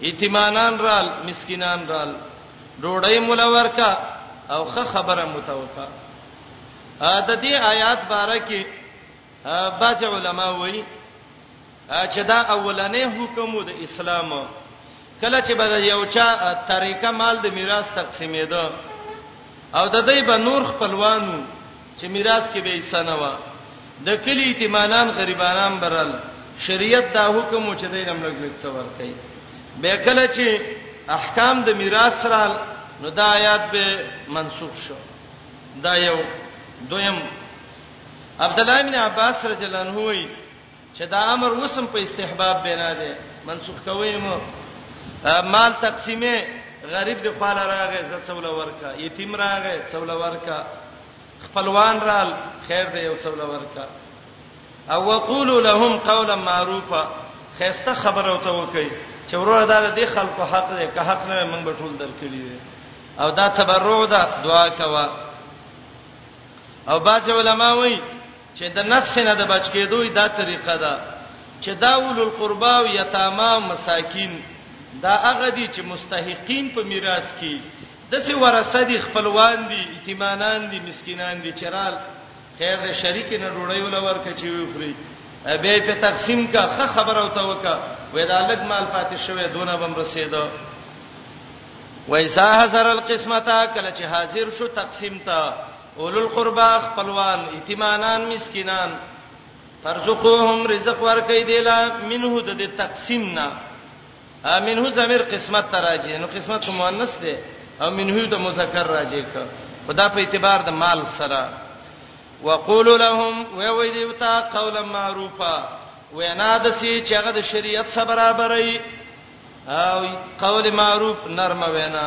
یتیمانان رال مسکینان رال ډوډۍ مولا ورکا او خه خبره متوکا د دې آیات باره کې بعض علما وایي چې دا اولنې حکم د اسلام کله چې به یو چا طریقه مال د میراث تقسیمېده او د دې به نور خپلوانو چې میراث کې به حصہ نه و د کلی ایتمانان غریبانان برل شریعت دا حکم و چې دینم لږ لږ څور کوي به کله چې احکام د میراث را نو دا آیات به منسوخ شو دا یو دویم عبد الله بن عباس رضی الله عنه چې دا امر اوس هم په استحباب بنا دی منسوخ کوي مو مال تقسیمه غریب د خپل راغې زه څول ورکا یتیم راغې څول ورکا خپلوان رال خیر دی یو څول ورکا او وقولو لهم قولا معروفا خيسته خبره او ته وکي چې وروره دا د خلکو حق دی که حق نه موږ به ټول درکړي او دا تبرع ده دعا کوا او باج علماوی چې د نسخ نه د بچ کېدو یې دا طریقه ده چې دا اولو القربا او یتاما او مساکین دا هغه دي چې مستحقین په میراث کې د څه ورثه دي خپلوان دي ایتمانان دي مسکینان دي چرال خیر د شریک نه ډوړی ولا ورکه چې وی خوري به په تقسیم کا خه خبر او توکا وې دا لګ مال پاتې شوی دونه بم رسیدو وایسا حضر القسمتا کله چې حاضر شو تقسیم ته اولو القربا خپلوان یتیمانان مسکینان فرزقوهم رزق ورکې دیلا منه د دې تقسیم نه منه زمير قسمت تراجه نو قسمت مؤنث دی او منه د مذکر راجه ک خدا په اعتبار د مال سره وقول لهم وی وی دیوتا قولا معروفا وینا د سی چې هغه د شریعت سره برابرې او قول معروف نرمه وینا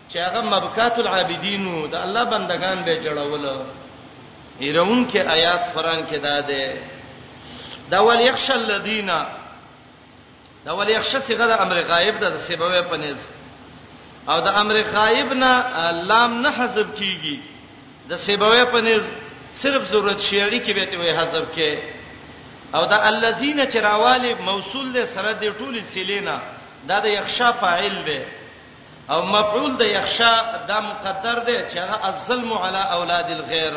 چې هغه مبکات العابدین وو د الله بندگان به جړول ایرون کې آیات قران کې دا ده دا ول یخش الذین دا ول یخش صيغه د امر غایب ده د سبب په نس او د امر غایب نه لام نه حذف کیږي د سبب په نس صرف ضرورت شیعی کې به ته وي حذف کې او دا الذین چې راوالی موصول له سره د ټولی سلینا دا د یخشا فاعل دی او مفعول د یخشا دا مقدر دی چې هغه الظلم علی اولاد الغیر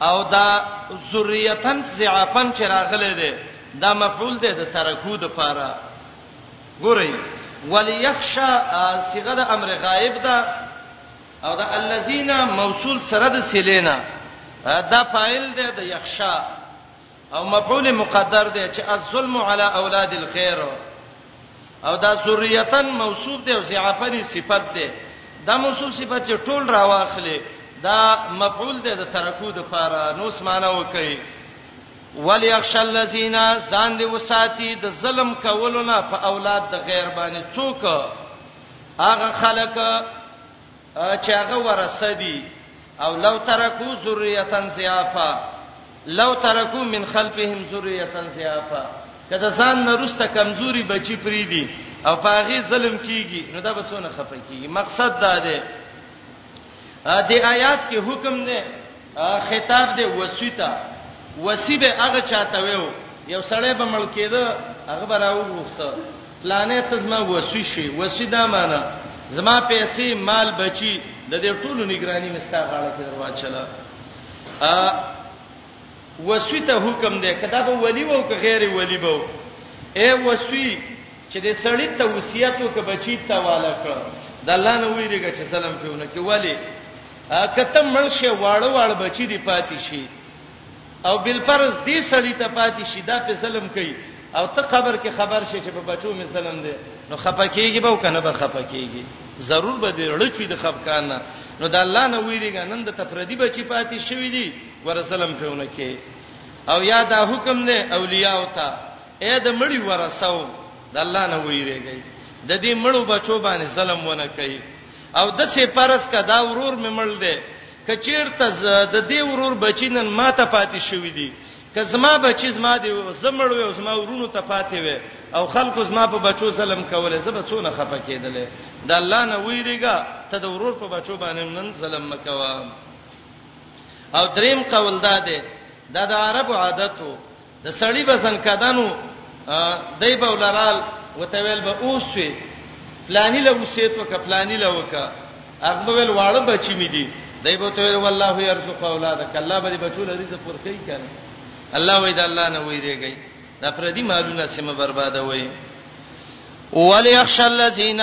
او دا ذریتن ضعفن چې راغله دی دا مفعول دی د ترکو د پاره ګورئ وليخشى صيغه د امر غائب ده او دا الذين موصول سره د سلینا دا فاعل دی د یخشا او مفعول مقدر دی چې الظلم علی اولاد الخير او دا ذریتن موصوف دی او ضعفنی صفت دی دا موصوف صفت چې ټول راواخلې دا مفعول دی د ترکو د پاره نو سمانه وکي وليخش الذين ځان دی وساتي د ظلم کولونه په اولاد د غیر باندې څوک هغه خلک چې هغه ورثه دي او لو ترکو ذریه ضعافا لو ترکو من خلفهم ذریه ضعافا کله ځان نرسته کمزوري بچی پری دي او پاغي ظلم کیږي نو دا به څونه خفه کیږي مقصد دا دی د آیات کې حکم نه خطاب دی وصی ته وصی به هغه چاته ویو یو سړی به مړ کېده هغه به راوغوښته پلانې ته زما وصی شي وصی دا معنی زما پیسې مال بچي د دې ټولو نگرانی مستا غاړه کې درواچله ا وصی ته حکم دی کدا به ولی وو که غیر ولی وو اے وصی چې د سړی ته وصیت وکړي بچی ته والا کړ د الله نه ویریږي چې سلام پیونه کې ولی کته مړ شي واړه واړه بچی دی پاتې شي او بل فرض دې سړی ته پاتې شي دا په ظلم کوي او ته قبر کې خبر شې چې په بچو می ظلم دی نو خپکیږي به کنه به خپکیږي ضرور به دې لړچوي د خپکان نه نو د الله نه ویریږي نن د تفردی بچی پاتې شوی دی ور ظلم پیونه کې او یا دا حکم نه اولیاء او تا اې د مړی ورساو د الله نه ویریږي د دې مړو بچو باندې ظلم ونه کوي او د سه پرس کا دا ورور ممړ دی کچیرته د دې ورور بچی نن ما ته پاتې شوې دي که زما بچی زما دی زمړ وي او زما ورونو ته پاتې وي او خلکو زما په بچو ظلم کوله زه به څونه خپه کېدلې د الله نه ویریګا ته د ورور په بچو باندې نن ظلم مکوا او دریم قول دا دی دا د عربو عادتو د سړی به زنکدانو دای به ولرال وته ویل به اوسوي پلاني له وسیت وک پلاني له وک هغه ویل واړه بچی می دي دای به ته ویل والله يرزق اولادک الله به بچو له رزق ورکړي کنه الله وای د الله نه ویریږي دا پردي مالونه سم برباده وای وليخشى الذين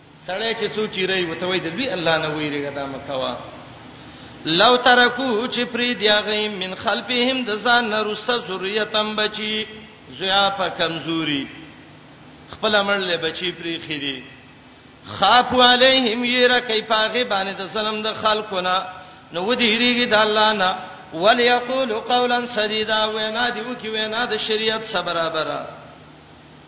سړی چې څو چیرې وته وای د لوی الله نه ویریږه دا مکوا لو ترکو چې پری دی هغه من خلفهم د ځان نه رسته ذریتم بچی زیا په کمزوري خپل امر له بچی پری خېری خاف علیهم یرا کیفاغه باندې د سلام د خلقنا نو ودی هریږي د الله نه وليقول قولا سديدا وینا دی وکي وینا د شریعت سره برابره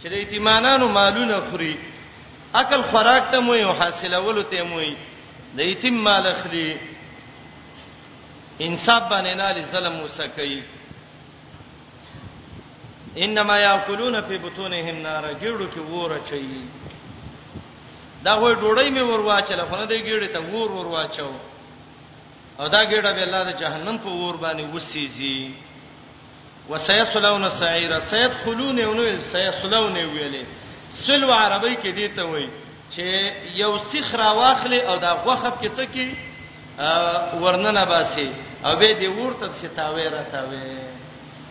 چې د یتیمانو مالونه خوري عقل خوراک ته مو یو حاصلولو ته مو د یتیم مال اخلي انصاف باندې نه لري ظلم وسکي انما یاکلون فی بطونهم نار ګړو کې وره چي دا وې ډوړی می ورواچله خو نه دی ګړې ته ور ورواچو او دا ګړه به الله د جهنم په ور باندې وسیږي وسيصلون سعيرا سيدخلون یو نو سيصلون ویلې سلو عربی کې دی ته وای چې یو سیخ را واخلې او دا غوخه کې څه کې ورننه باسي او به دې ورته څه تاوي را تاوي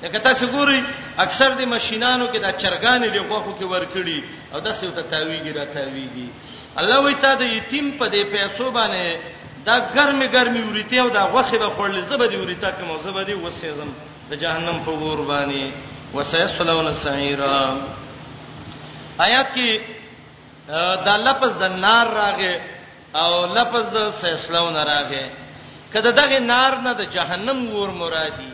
لکه تاسو ګورئ اکثر د ماشينانو کې دا چرګان دی غوخو کې ورکړي او د سیو ته تاویږي را تاویږي الله وی تا د یتیم په دې پیسو باندې دا ګرمه ګرمه وریته او دا غوخه به خورلې زبدي وریته کوم او زبدي وسېزم د جهنم په ور باندې وسيصلون سعيرا آیات کې دا لفظ د نار راغې او لفظ د سيصلون راغې کله دغه نار نه د جهنم ور مرادي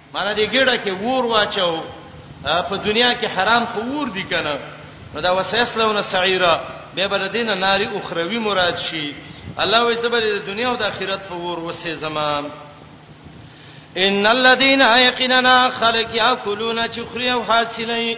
معنی دې ګډه کې ور واچو په دنیا کې حرام خو ور دي کنه نو دا وسیسلون سعیرا به بل دین ناری اخروی مراد شي الله وې زبر د دنیا او د آخرت په ور وسې زمان ان الذين يقيننا خلق ياكلون چخري او حاصلين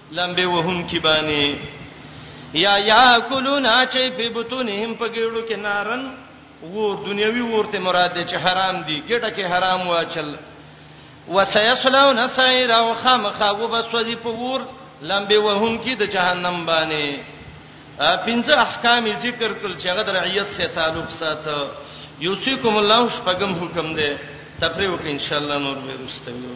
لمبه وهم کی باندې یا یا کلونا چې په بطونهم په ګړو کې نارن ور دنیوي ورته مراد دي چې حرام دي ګټه کې حرام واچل وسيصلون سعيرا وخامخا وبسوځي په ور لمبه وهم کی د جهنم باندې پنځه احکام ذکر کړل چې هغه د رعیت سره تعلق ساته یوسیکم الله شپږم حکم دی تفریو کې ان شاء الله نور به رستوي